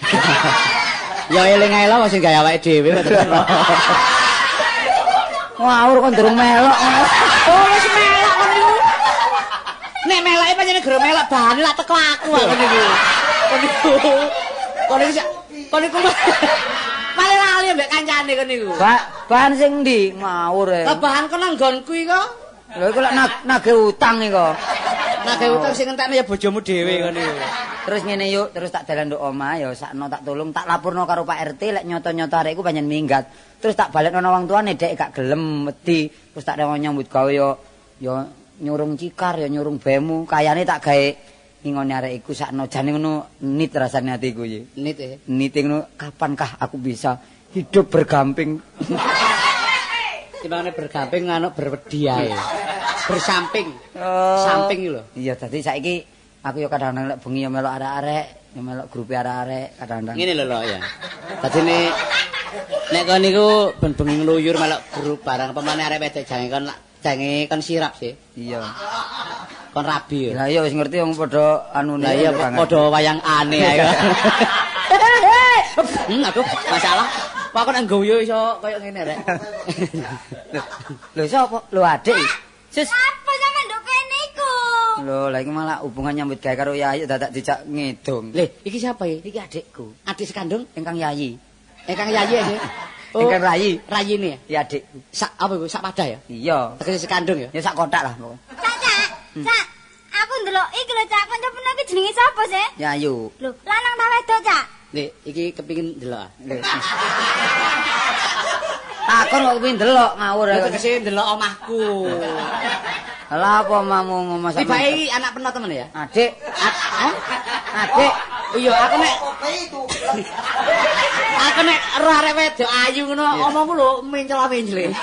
Ya eling ae lho sing gawe awake dhewe. <laughs> Ngawur kon durung melok. <laughs> Oh, wis melak kon niku. Nek melake pancen gero melak bahane lak teko aku aku. Kon niku. Kon niku sak- kon niku malah lali mbek kancane kon niku. Ba bahan sing ndi? Ngawur e. Lah bahan nang nggonku iku. Lho iku lek nag- nagih utang iku. Nake utang sing entekne ya bojomu dhewe niku. Terus ngene yuk, terus tak dalan nduk omah ya sakno tak tulung, tak laporno karo Pak RT lek nyoto-nyoto arek iku pancen minggat. Terus tak balekno nang wong tuane dek gak gelem wedi. Terus tak rewo nyambut gawe yo yo nyurung cikar ya nyurung bemu. Kayane tak gawe ngingone arek iku sakno jane ngono nit rasane atiku iki. Nit e. Nit ngono kapankah aku bisa hidup bergamping <laughs> Timbangane bergamping anu berwedi ae. Bersamping. Oh. Samping lho. Iya, dadi saiki aku yo kadang-kadang lek bengi yo melok arek-arek, yo melok grup arek-arek kadang-kadang. Ngene lho lho ya. Dadi nek nek kon niku ben bengi ngluyur melok grup barang pemane arek wedok jange kon jange kon sirap sih. Iya. Kon rabi ya. Lah iya wis ngerti wong padha anu Lah iya padha wayang aneh ae. <laughs> Hmm, aduh, masalah. Pak kon nang guyu iso kaya ngene rek. Lho sapa? Lho adik. Sis. Apa sampe nduk kene iku? Lho lah iki malah hubungan nyambut gawe karo Yayi dadak dijak ngedong. Le, iki siapa ya? iki adikku, Adik sekandung? ingkang Yayi. Ingkang Yayi ya sih? <laughs> Ingkang Rayi. Rayi ini ya? Ya adikku. Sak apa iku? Sak pada ya? Iya. Tegese sekandung ya? Ya sak kotak lah pokoknya. Cak, Cak. Cak, aku ndelok iki lho, Cak. Kanca-kanca iki jenenge sapa sih? Yayu. Lho, lanang ta wedok, Cak? Le, iki kepingin delok. ah. Takon kok kepengin delok ngawur. Lha aku. tegese delok omahku. Lah apa mamu ngomong sama Tiba iki anak penot temen ya? Adik, Ad- adik. Iya, aku nek Aku nek ro arek wedok ayu ngono omongku lho mencela-mencele.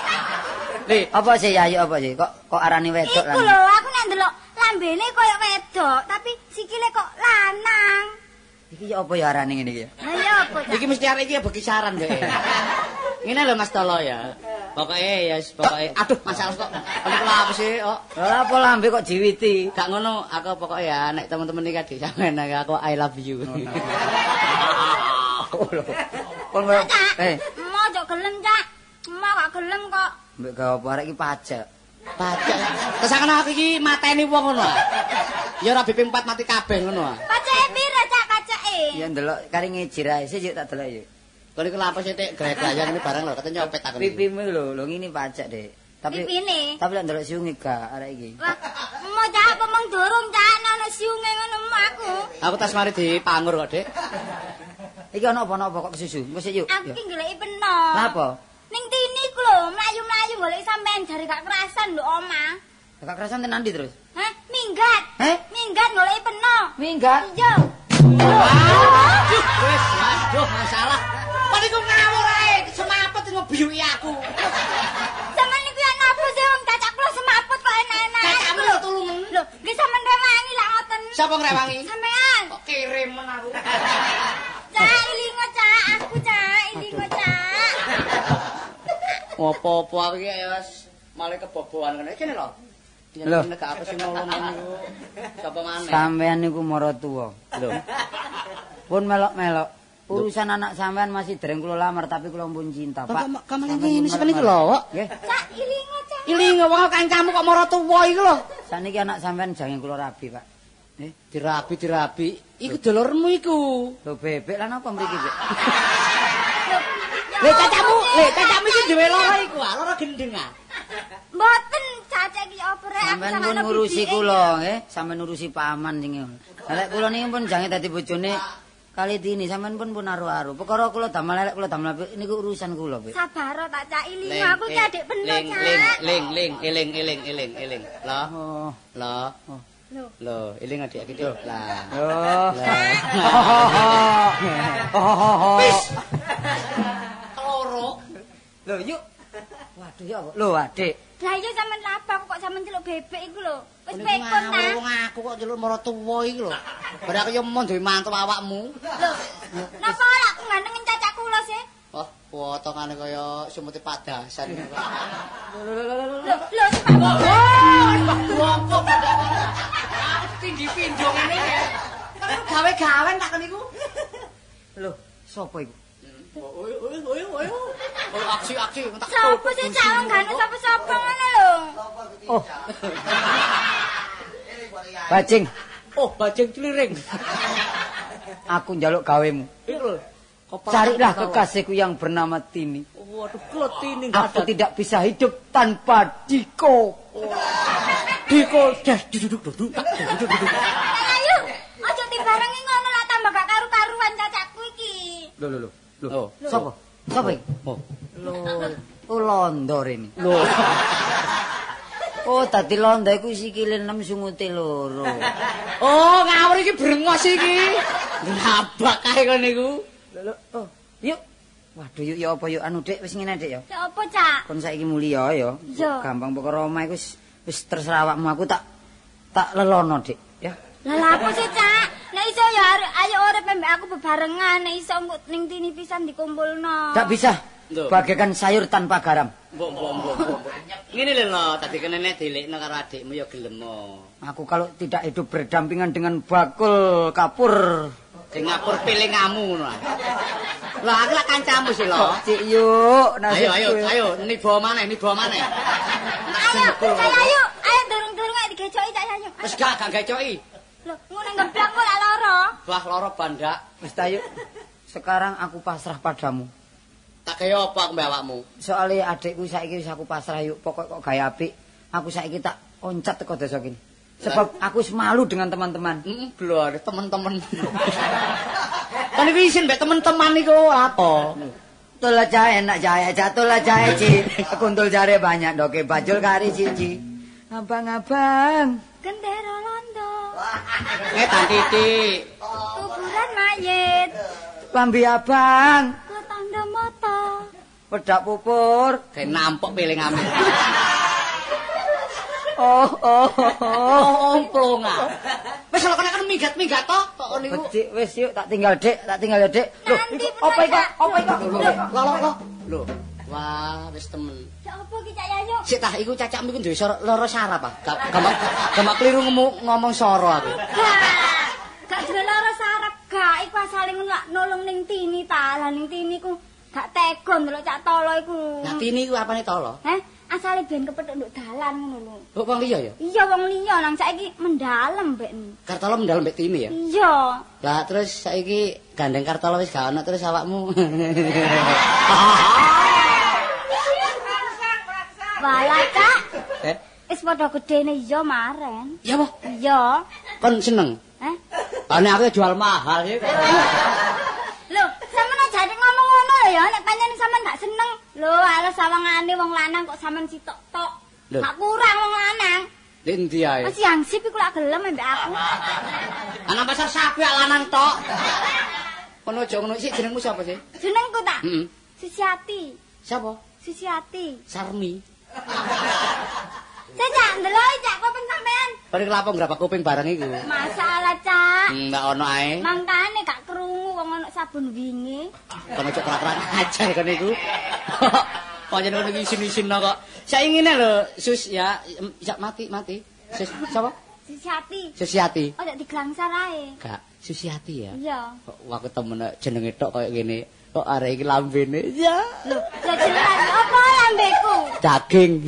Le, Apa sih ayu apa sih? Kok kok arani wedok Iku lan? lho, aku nek ndelok lambene koyo wedok, tapi sikile kok lanang. Iki ya apa ya arani ngene iki ya? Lah ya apa? Iki mesti arek iki bekisaran deh. <laughs> Ngene lho Mas Tolo ya. Pokoke ya pokoke aduh masalah kok. Ono kula apa sih? Oh. Lah apa lambe kok jiwiti? Gak ngono, aku pokoknya ya nek teman-teman iki kadhe sampean aku I love you. Kon <laughs> koyo Cak, eh mau gelem, Cak. Mau gak gelem kok. Mbek gawe apa arek iki pajak. Pajak. Kesakan aku iki mateni wong ngono. Ya ora BP 4 mati kabeh ngono. ah. Pacake pira, Cak, pacake? Ya ndelok kari ngejir ae sih yuk tak delok yuk. Kon iku lha apa sih tek gaya-gaya ini barang lho, katanya nyopet aku. Pipimu lho, lho ngene pajak, Dek. Tapi Pipine. tapi lek ndelok siunge gak arek iki. Wah, mau Cak apa mong durung, Cak, ana siunge ngono mu aku. Aku tas mari dipangur kok, Dik. <laughs> Iki ana apa-apa kok kesusu. Wis yuk. Aku ki goleki peno. Lah apa? Ning tini mlayu-mlayu golek sampean jare gak kerasan lho, Oma. Gak kerasan tenan ndi terus? Hah? Minggat. Eh? Minggat golek peno. Minggat. Iya. Wis, aduh masalah. Kon iku ngawur ae, semapet ngebiyuki aku. Sampeyan niku ya napa sih wong cacak kula semaput kok enak-enak. Cacakmu lho tulungan. Lho, nggih sampean rewangi lah ngoten. Sapa ngrewangi? Sampean. Kok kirimen aku. Cak, ilingo cak, aku cak, ilingo cak. Apa-apa aku iki ya wis malah kebobohan kene. Kene lho. Ya Lho. nek apa sing nolong niku. Sapa maneh? Sampean niku mara tuwa. Lho. Pun melok-melok. Urusan anak sampean masih dereng kula lamar tapi kula pun cinta, Pak. Kamu kamu Sampean ngene pun sekali iki lho, kok. Nggih. Cak, ilingo cak. Ili ngomong kancamu kok mara tuwa iku lho. Saniki anak sampean jange kula rabi, Pak. Eh, Dirabi dirabi. Iku dulurmu iku. lho bebek lan apa mriki, Bek? <laughs> Le cacamu, le cacamu iki duwe lara iku, ah, lara gendeng ah. Mboten cacak iki apa rek aku Sampeyan sama pun anak ngurusi kula, nggih. Sampeyan ngurusi paman sing ngono. Lek kula niki pun jange dadi bojone kali dini sampeyan pun pun aru-aru. Perkara kula damel elek kula damel apik niku urusan kula, Bek. Sabar tak cak ilingo aku ki adik peno ling, ling, ling, ling, eling, eling, eling, eling. Lah, Oh. lah. Lho. Lho, eling adik iki lho. Lah. <laughs> Oh. Wis. <laughs> Lho, yuk. Waduh ya apa? Lho, Adik. Lah iya sampean lapa kok sampean celuk bebek iku lho. Wis pekon ta. wong aku kok jeluk mara tuwa iki lho. Bar aku yo mon duwe mantu awakmu. Lho. Napa lak aku gantengin cacak kula sih? Oh, potongane kaya sumuti padasan. Lho, lho sampean. Wongko tinggi pindho ngene ya. Gawe-gawen tak niku. Lho, sapa iku? Oh, oh, oh, oh. Oh, aksi-aksi tak Sopo sih cak wong gak ono sapa-sapa ngono lho. Oh. Bajing, Oh, bajing celiring. aku njaluk gawemu. Iku lho. Carilah kekasihku yang bernama Tini. Waduh, Aku tidak bisa hidup tanpa Diko. Diko das duduk-duduk. Duduk-duduk. Ayo, aja timbarangi ngono lah tambah gak karu-karuan cacakku iki. Lho, lho, lho. Oh. Sapa? Sapa iki? Oh. Lho, oh londo ini. Lho. Oh, tadi londo iku sikile 6 sungute loro. Oh, ngawur iki brengos iki. Nabak kae kon niku. Lho, lho. Oh, yuk. Waduh, yuk ya apa yuk anu Dik, wis ngene Dik ya. Ya apa cak? Kon saiki mulia ya. Iya. Gampang perkara omah iku wis wis terserah awakmu aku tak tak lelono, Dik, ya. Lah lah apa sih cak? Nek iso ya are- ayo urip mbek aku bebarengan, nek iso ning tini pisan dikumpulno. Tak bisa. Bagaikan sayur tanpa garam. Mbok mbok mbok. mbok. Ngene lho tadi kenene dilekno karo adikmu ya gelem. Aku kalau tidak hidup berdampingan dengan bakul kapur. Sing ngapur pilingamu ngono. ah. Lah aku lak kancamu sih lho. Cik yuk, Ayo ayo ayo niba maneh niba maneh. Ayo, ayo. Ayo durung-durung ayo digecoki cak ayo. Wis gak gak gacoki. Lho, ngono ngeblak kok lak loro. Wah loro bandak. Wis ta, yuk. Sekarang aku pasrah padamu. Tak kaya apa aku mbak awakmu? Soalnya adikku saiki wis aku pasrah yuk. Pokok kok gaya apik. Aku saiki tak oncat teko desa kene. Sebab aku wis malu dengan teman-teman. Heeh, blor temen-temen. Kan <laughs> iki isin mbek temen-teman iku apa? Tola jahe enak jahe, jatuh lah jahe ci. Kuntul jare banyak doke bajul kari cici. Abang-abang. Gendera londo. <laughs> Eh, Tan Titik. Kuburan mayit. Lambi abang. Kota Pedak pupur. Kayak nampok piling amin. <laughs> Oh, oh, oh. Omplongan. Wis lho kena kan minggat-minggat to kok ngono iku. Becik wis yuk tak tinggal Dek, tak tinggal ya Nanti iku apa iku? Apa iku? Lho lho lho. Lho. Wah, wis temen. Ya apa ki Cak Yayu? Sik tah iku cacakmu iku duwe sor- loro saraf ah. Gak gampang gampang keliru ngomong, soro aku. Gak, gak duwe lara sarap gak iku asale lak nolong ning Tini ta. Lah ning Tini ku gak tega ndelok Cak Tolo iku. Nah, tini iku apane tolo? Heh, asale ben kepethuk nduk dalan ngono lho. Kok wong liya ya? Iya wong liya nang saiki mendalem mbek. Kartolo mendalam mbek tini ya. Iya. Lah terus saiki gandeng kartolo wis gak ono terus awakmu. <laughs> Walah Cak, eh, wis padha gedene iya maren. ya apa? Iya. Kon seneng? Heh. Ane aku jual mahal ya. Lho, sampean aja ngomong ngono ya, nek pancen sampean gak seneng. Lho, ala sawangane wong lanang kok sampean sitok tok. Lho. Gak kurang wong lanang. Lek ndi ae? Mas yangsip iku lak gelem mbek aku. Ana pasar sapi lanang tok. Kono aja ngono sik jenengmu sapa sih? Jenengku tak? Heeh. Susiati. Sapa? Susiati. Sarmi. Cak, Cak, ndelok Cak kuping sampean. Paling kelapa ngrabak kuping barang iku. Masalah, Cak. Hmm, Ndak ono ae. Mangkane gak krungu wong ana sabun wingi. Kono cok kerak ajar kan iku. <laughs> Pancen kono iki isin-isin kok. Saiki ngene lho, Sus ya, ya mati mati. Sus sapa? Susiati. Susiati. Oh, dak diglangsar ae. Gak Susiati ya. Iya. Kok aku temen jenenge tok koyo ngene. Kok arek iki lambene ya Lho, lah jelas apa lambeku? daging. <laughs>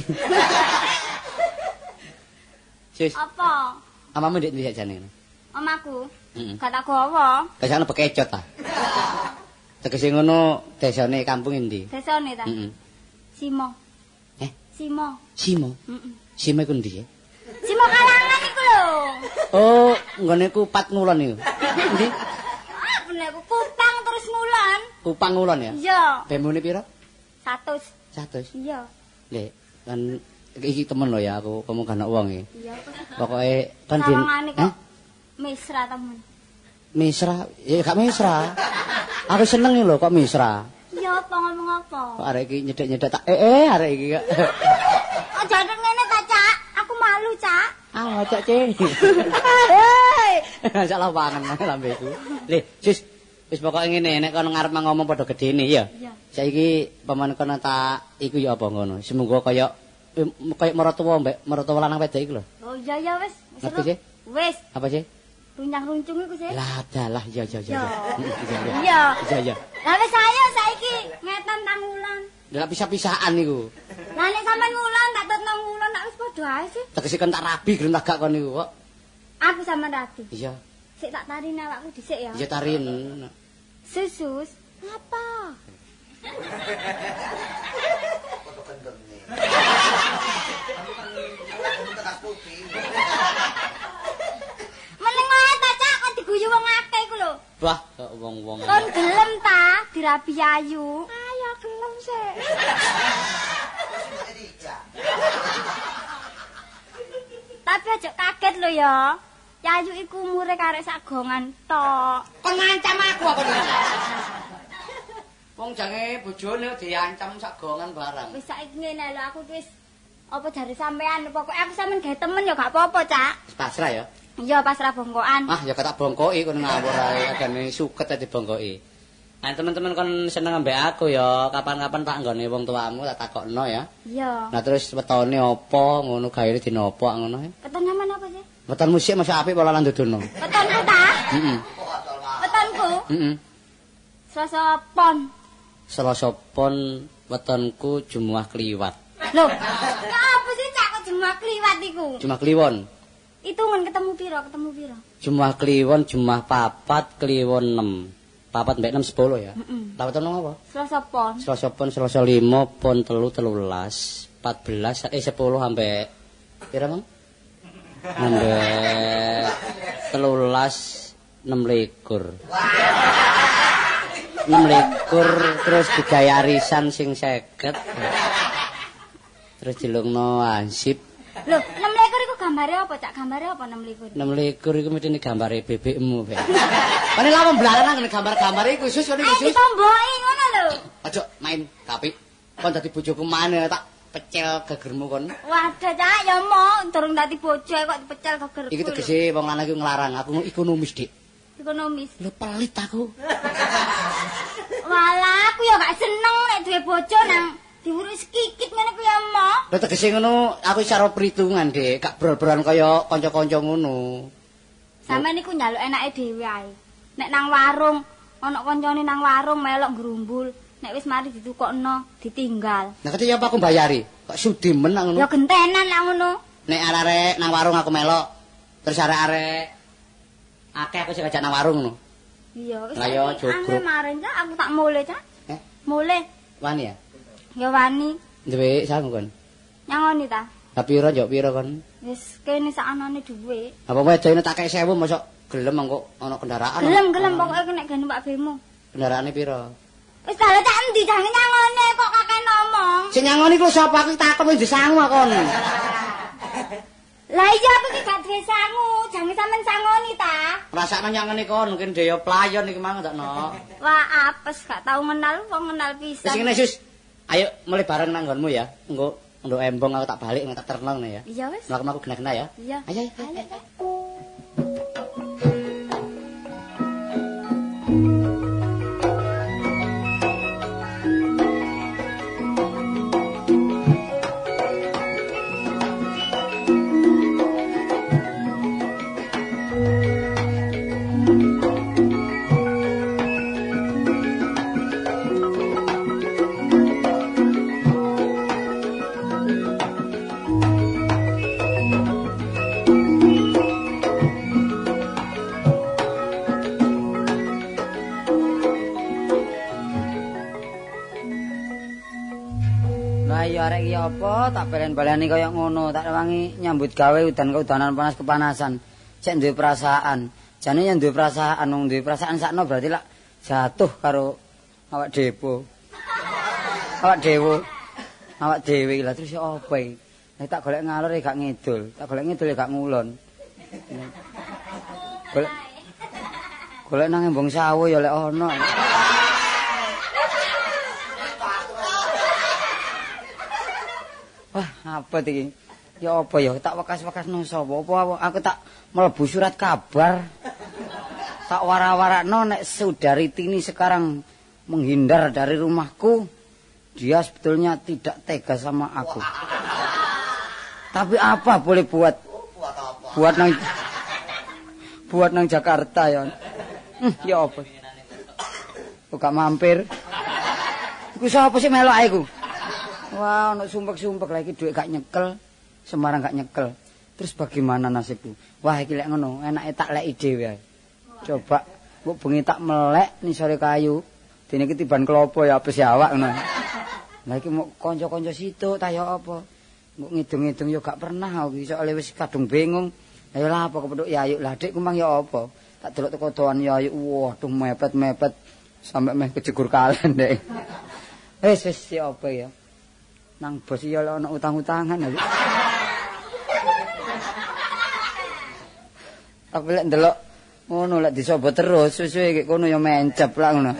Sus, Apa? amamu ndek ndi jane? Omaku. Heeh. Gak tak gawa. Kesana bekecot ta. <laughs> Tegese ngono desane kampung endi? Desane ta? Heeh. Simo. Eh, Simo. Simo. Heeh. Simo iku ndi? Simo kalangan iku lho. Oh, nggone ku pat ngulon iku. <laughs> Endi? Ah, bener ku kupang terus ngulon. Kupang ngulon ya? Iya. Bembune pira? 100. 100. Iya. Lek kan iki temen lho ya aku kamu kan wong iki. Iya. Pokoke kan din Eh? mesra temen. Mesra, ya gak mesra. Aku seneng lho kok mesra. Iya apa ngomong apa? Kok arek iki nyedek-nyedek tak eh eh arek iki kok. <laughs> Aja nek ngene ta, Cak. Aku malu, Cak. Ah, cok cing. Hei. Salah pangan lambeku. Le, sis wis pokoke ngene nek kono ngarep ngomong padha gedene ya. Saiki paman kono tak iku ya apa ngono. Semoga kaya kaya mertua mbek mertua lanang wedok iku lho. Oh iya ya wis. Ngerti, sih? Wis, Apa sih? runcang-runcung iku sih. Lah dalah ya ya ya. Iya. Iya iya. Lah wis ayo saiki ngetan tangulan. Lah pisah-pisahan niku. Lah nek sampean ngulan tak tetno ngulan tak wis padha ae sih. Tegese kan tak rabi gelem tak gak kon niku kok. Aku sama Rati. Iya. Sik tak tarini awakku dhisik ya. Iya tarin. Susus. Apa? Meneng wae ta cak kok diguyu wong akeh iku lho. Wah, kok wong-wong. Kon gelem ta dirabi ayu? Ayo gelem sik. Tapi aja kaget lho ya. Yayu iku umure karek sagongan tok. Kon ngancam aku apa niku? Wong jange bojone diancam sak gongan barang. Wis saiki ngene lho aku wis apa jare sampean pokoke aku sampean gawe temen ya gak apa-apa, Cak. Pasrah ya. Iya pasrah bongkoan. Ah, ya ketak bongkoki kono ngawur ae agane suket ae dibongkoki. Nah, teman-teman kon seneng ambek aku ya, kapan-kapan tak nggone wong tuamu tak takokno ya. Iya. Nah, terus wetone apa ngono gawe dina apa ngono ya. Weton musik masih apik pola lan dudono. Wetonku ta? Heeh. Wetonku Heeh. Selasa pon. Selasa pon wetonku Jumat kliwat. Ya apa sih Cak kok jemaah kliwat iku? Jumat kliwon. Hitungan ketemu piro? Ketemu piro? Jumat kliwon, Jumat papat, kliwon 6. Papat mbek 6 10 ya. Heeh. Lah weton apa? Selasa pon. Selasa pon, Selasa limo, pon telu, telulas, empat belas, eh sepuluh sampai pira bang? Sampai telulas, enam likur. Enam likur, terus digaya arisan sing seket. Terus dilungno ansip. Loh, 6 likur iku gambare apa, Cak? Gambare apa 6 likur? Enam likur itu mesti ini gambare bebekmu, Bek. Kan lama belaran nang gambar-gambar iku sus, kan Ayo iku sus. ditomboki ngono lho. Aja main kapi. kon dadi bojoku maneh tak pecel gegermu kon. Waduh, Cak, ya mau durung dadi bojo kok dipecel geger. Iki tegese wong lanang iki nglarang aku ekonomis, Dik. ekonomis. Lho pelit aku. <laughs> Walah, aku ya gak seneng nek duwe bojo nang diurus kikit ngene ku ya mau. Lho tegese ngono aku secara perhitungan, Dik, gak brol-brolan kaya kanca-kanca ngono. Sampe niku njaluk enake dhewe ae. Nek nang warung, ana kancane nang warung melok ngrumbul. Nek wis mari ditukokno, ditinggal. Nah, kate ya apa aku bayari? Kok sudi men nang ngono? Ya gentenan lah ngono. Nek arek nang warung aku melok, terus arek-arek akeh aku sing ngajak nang warung ngono. Iya, wis. Lah, jogrok. angel maring Cak, aku tak mule, Cak. Eh, Mule. wani ya? Ya wani. Duwe sangu kon. Nyangoni ta? Lah pira njok pira kon? Wis kene sakanane dhuwit. Apa wedene tak kei 1000 mosok gelem engko ana kendaraan. Gelem gelem pokoke nek gene Pak Bemo. Kendaraane pira? Wis dalah tak endi jange nyangone kok kakek ngomong. Sing nyangoni ku sapa aku takon wis disangu kon. Lah iya aku ki gak duwe sangu, jange sampean sangoni ta. Rasakno nyangoni kon mungkin dhewe playon iki mang takno. Wah, apes gak tau kenal wong kenal Wis pisan. ngene sus. Ayo mulai bareng nang nggonmu ya. Engko nduk embong aku tak balik tak terno ngene ya. Iya wis. Mlaku-mlaku kena-kena ya. Iya. Ayo ayo. Ayo, ayo. Apa tak balen-baleni kaya ngono, tak wangi nyambut gawe udan keudanan panas kepanasan. Cek duwe perasaan. Jane yang duwe perasaan, wong duwe perasaan sakno berarti lak jatuh karo awak depo. Awak dewo. Awak dhewe lah terus ya apa iki? Tak golek ngalor ya gak ngidul, tak golek ngidul ya gak ngulon. Golek Golek nang embong sawo ya lek ono. Apa iki? Ya apa ya? Tak wekas-wekas nang sapa? Apa aku tak mlebu surat kabar? Tak wara-warakno nek saudari Tini sekarang menghindar dari rumahku. Dia sebetulnya tidak tega sama aku. Tapi apa boleh buat? Buat nang buat nang Jakarta ya. Hmm, ya apa? Kok mampir? Iku sapa sih melok ae iku? Wah, ono sumpek-sumpek lagi duit gak nyekel, Semarang gak nyekel. Terus bagaimana nasibku? Wah, iki lek ngono, enake tak leki dhewe ae. Coba mbok bengi tak melek ning sore kayu. Dene iki tiban klopo ya apes ya awak ngono. Lah iki mau kanca-kanca situ ta ya apa? Mbok ngidung-ngidung ya gak pernah aku iso wis kadung bingung. Ayo lah apa kepethuk ya ayo lah dik kumang ya apa? Tak delok teko toan ya ayo waduh mepet-mepet sampai meh kejegur kalen dek. <laughs> Wis wis ya apa ya? Nang bos ya ana utang-utangan lho. Aku lek ndelok ngono lek disobo terus suwe-suwe iki kono ya mencep lah ngono.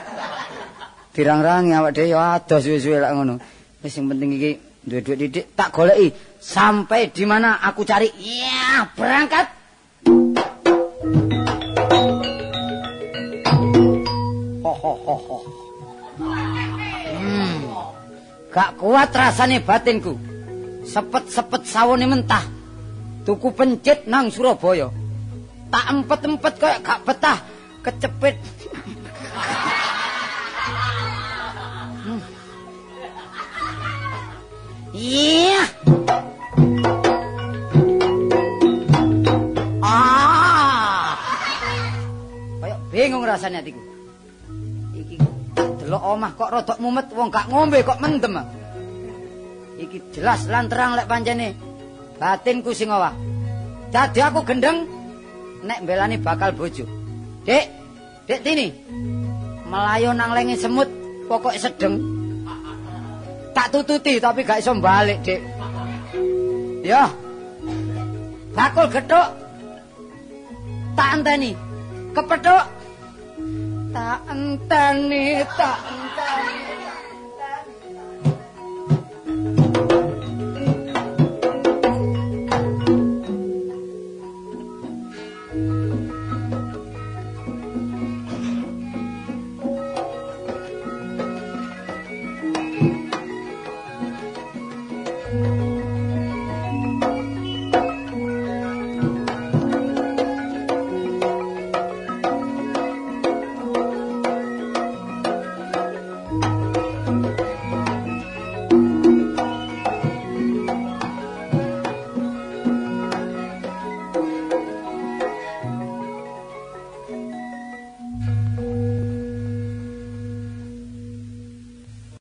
Dirang-rangi awak dhewe ya adoh suwe-suwe lak ngono. Wis sing penting iki duwe duit didik tak goleki sampai di mana aku cari. Ya, berangkat. Ho ho ho ho. Gak kuat rasane batinku. Sepet-sepet sawone mentah. Tuku pencit nang Surabaya. Tak empet-empet kayak gak betah. Kecepit. Hmm. Iya. Ah. Kayak bingung rasanya hatiku. Iki tak delok omah kok rodok mumet wong gak ngombe kok mendem. Iki jelas lan terang lek pancene batinku sing owah. Dadi aku gendeng nek mbelani bakal bojo. Dik, Dik Tini. Melayu nang lengi semut pokok sedeng. Tak tututi tapi gak iso balik, Dik. Ya. Bakul gethuk. Tak enteni. Kepethuk. Tak enteni, tak enteni.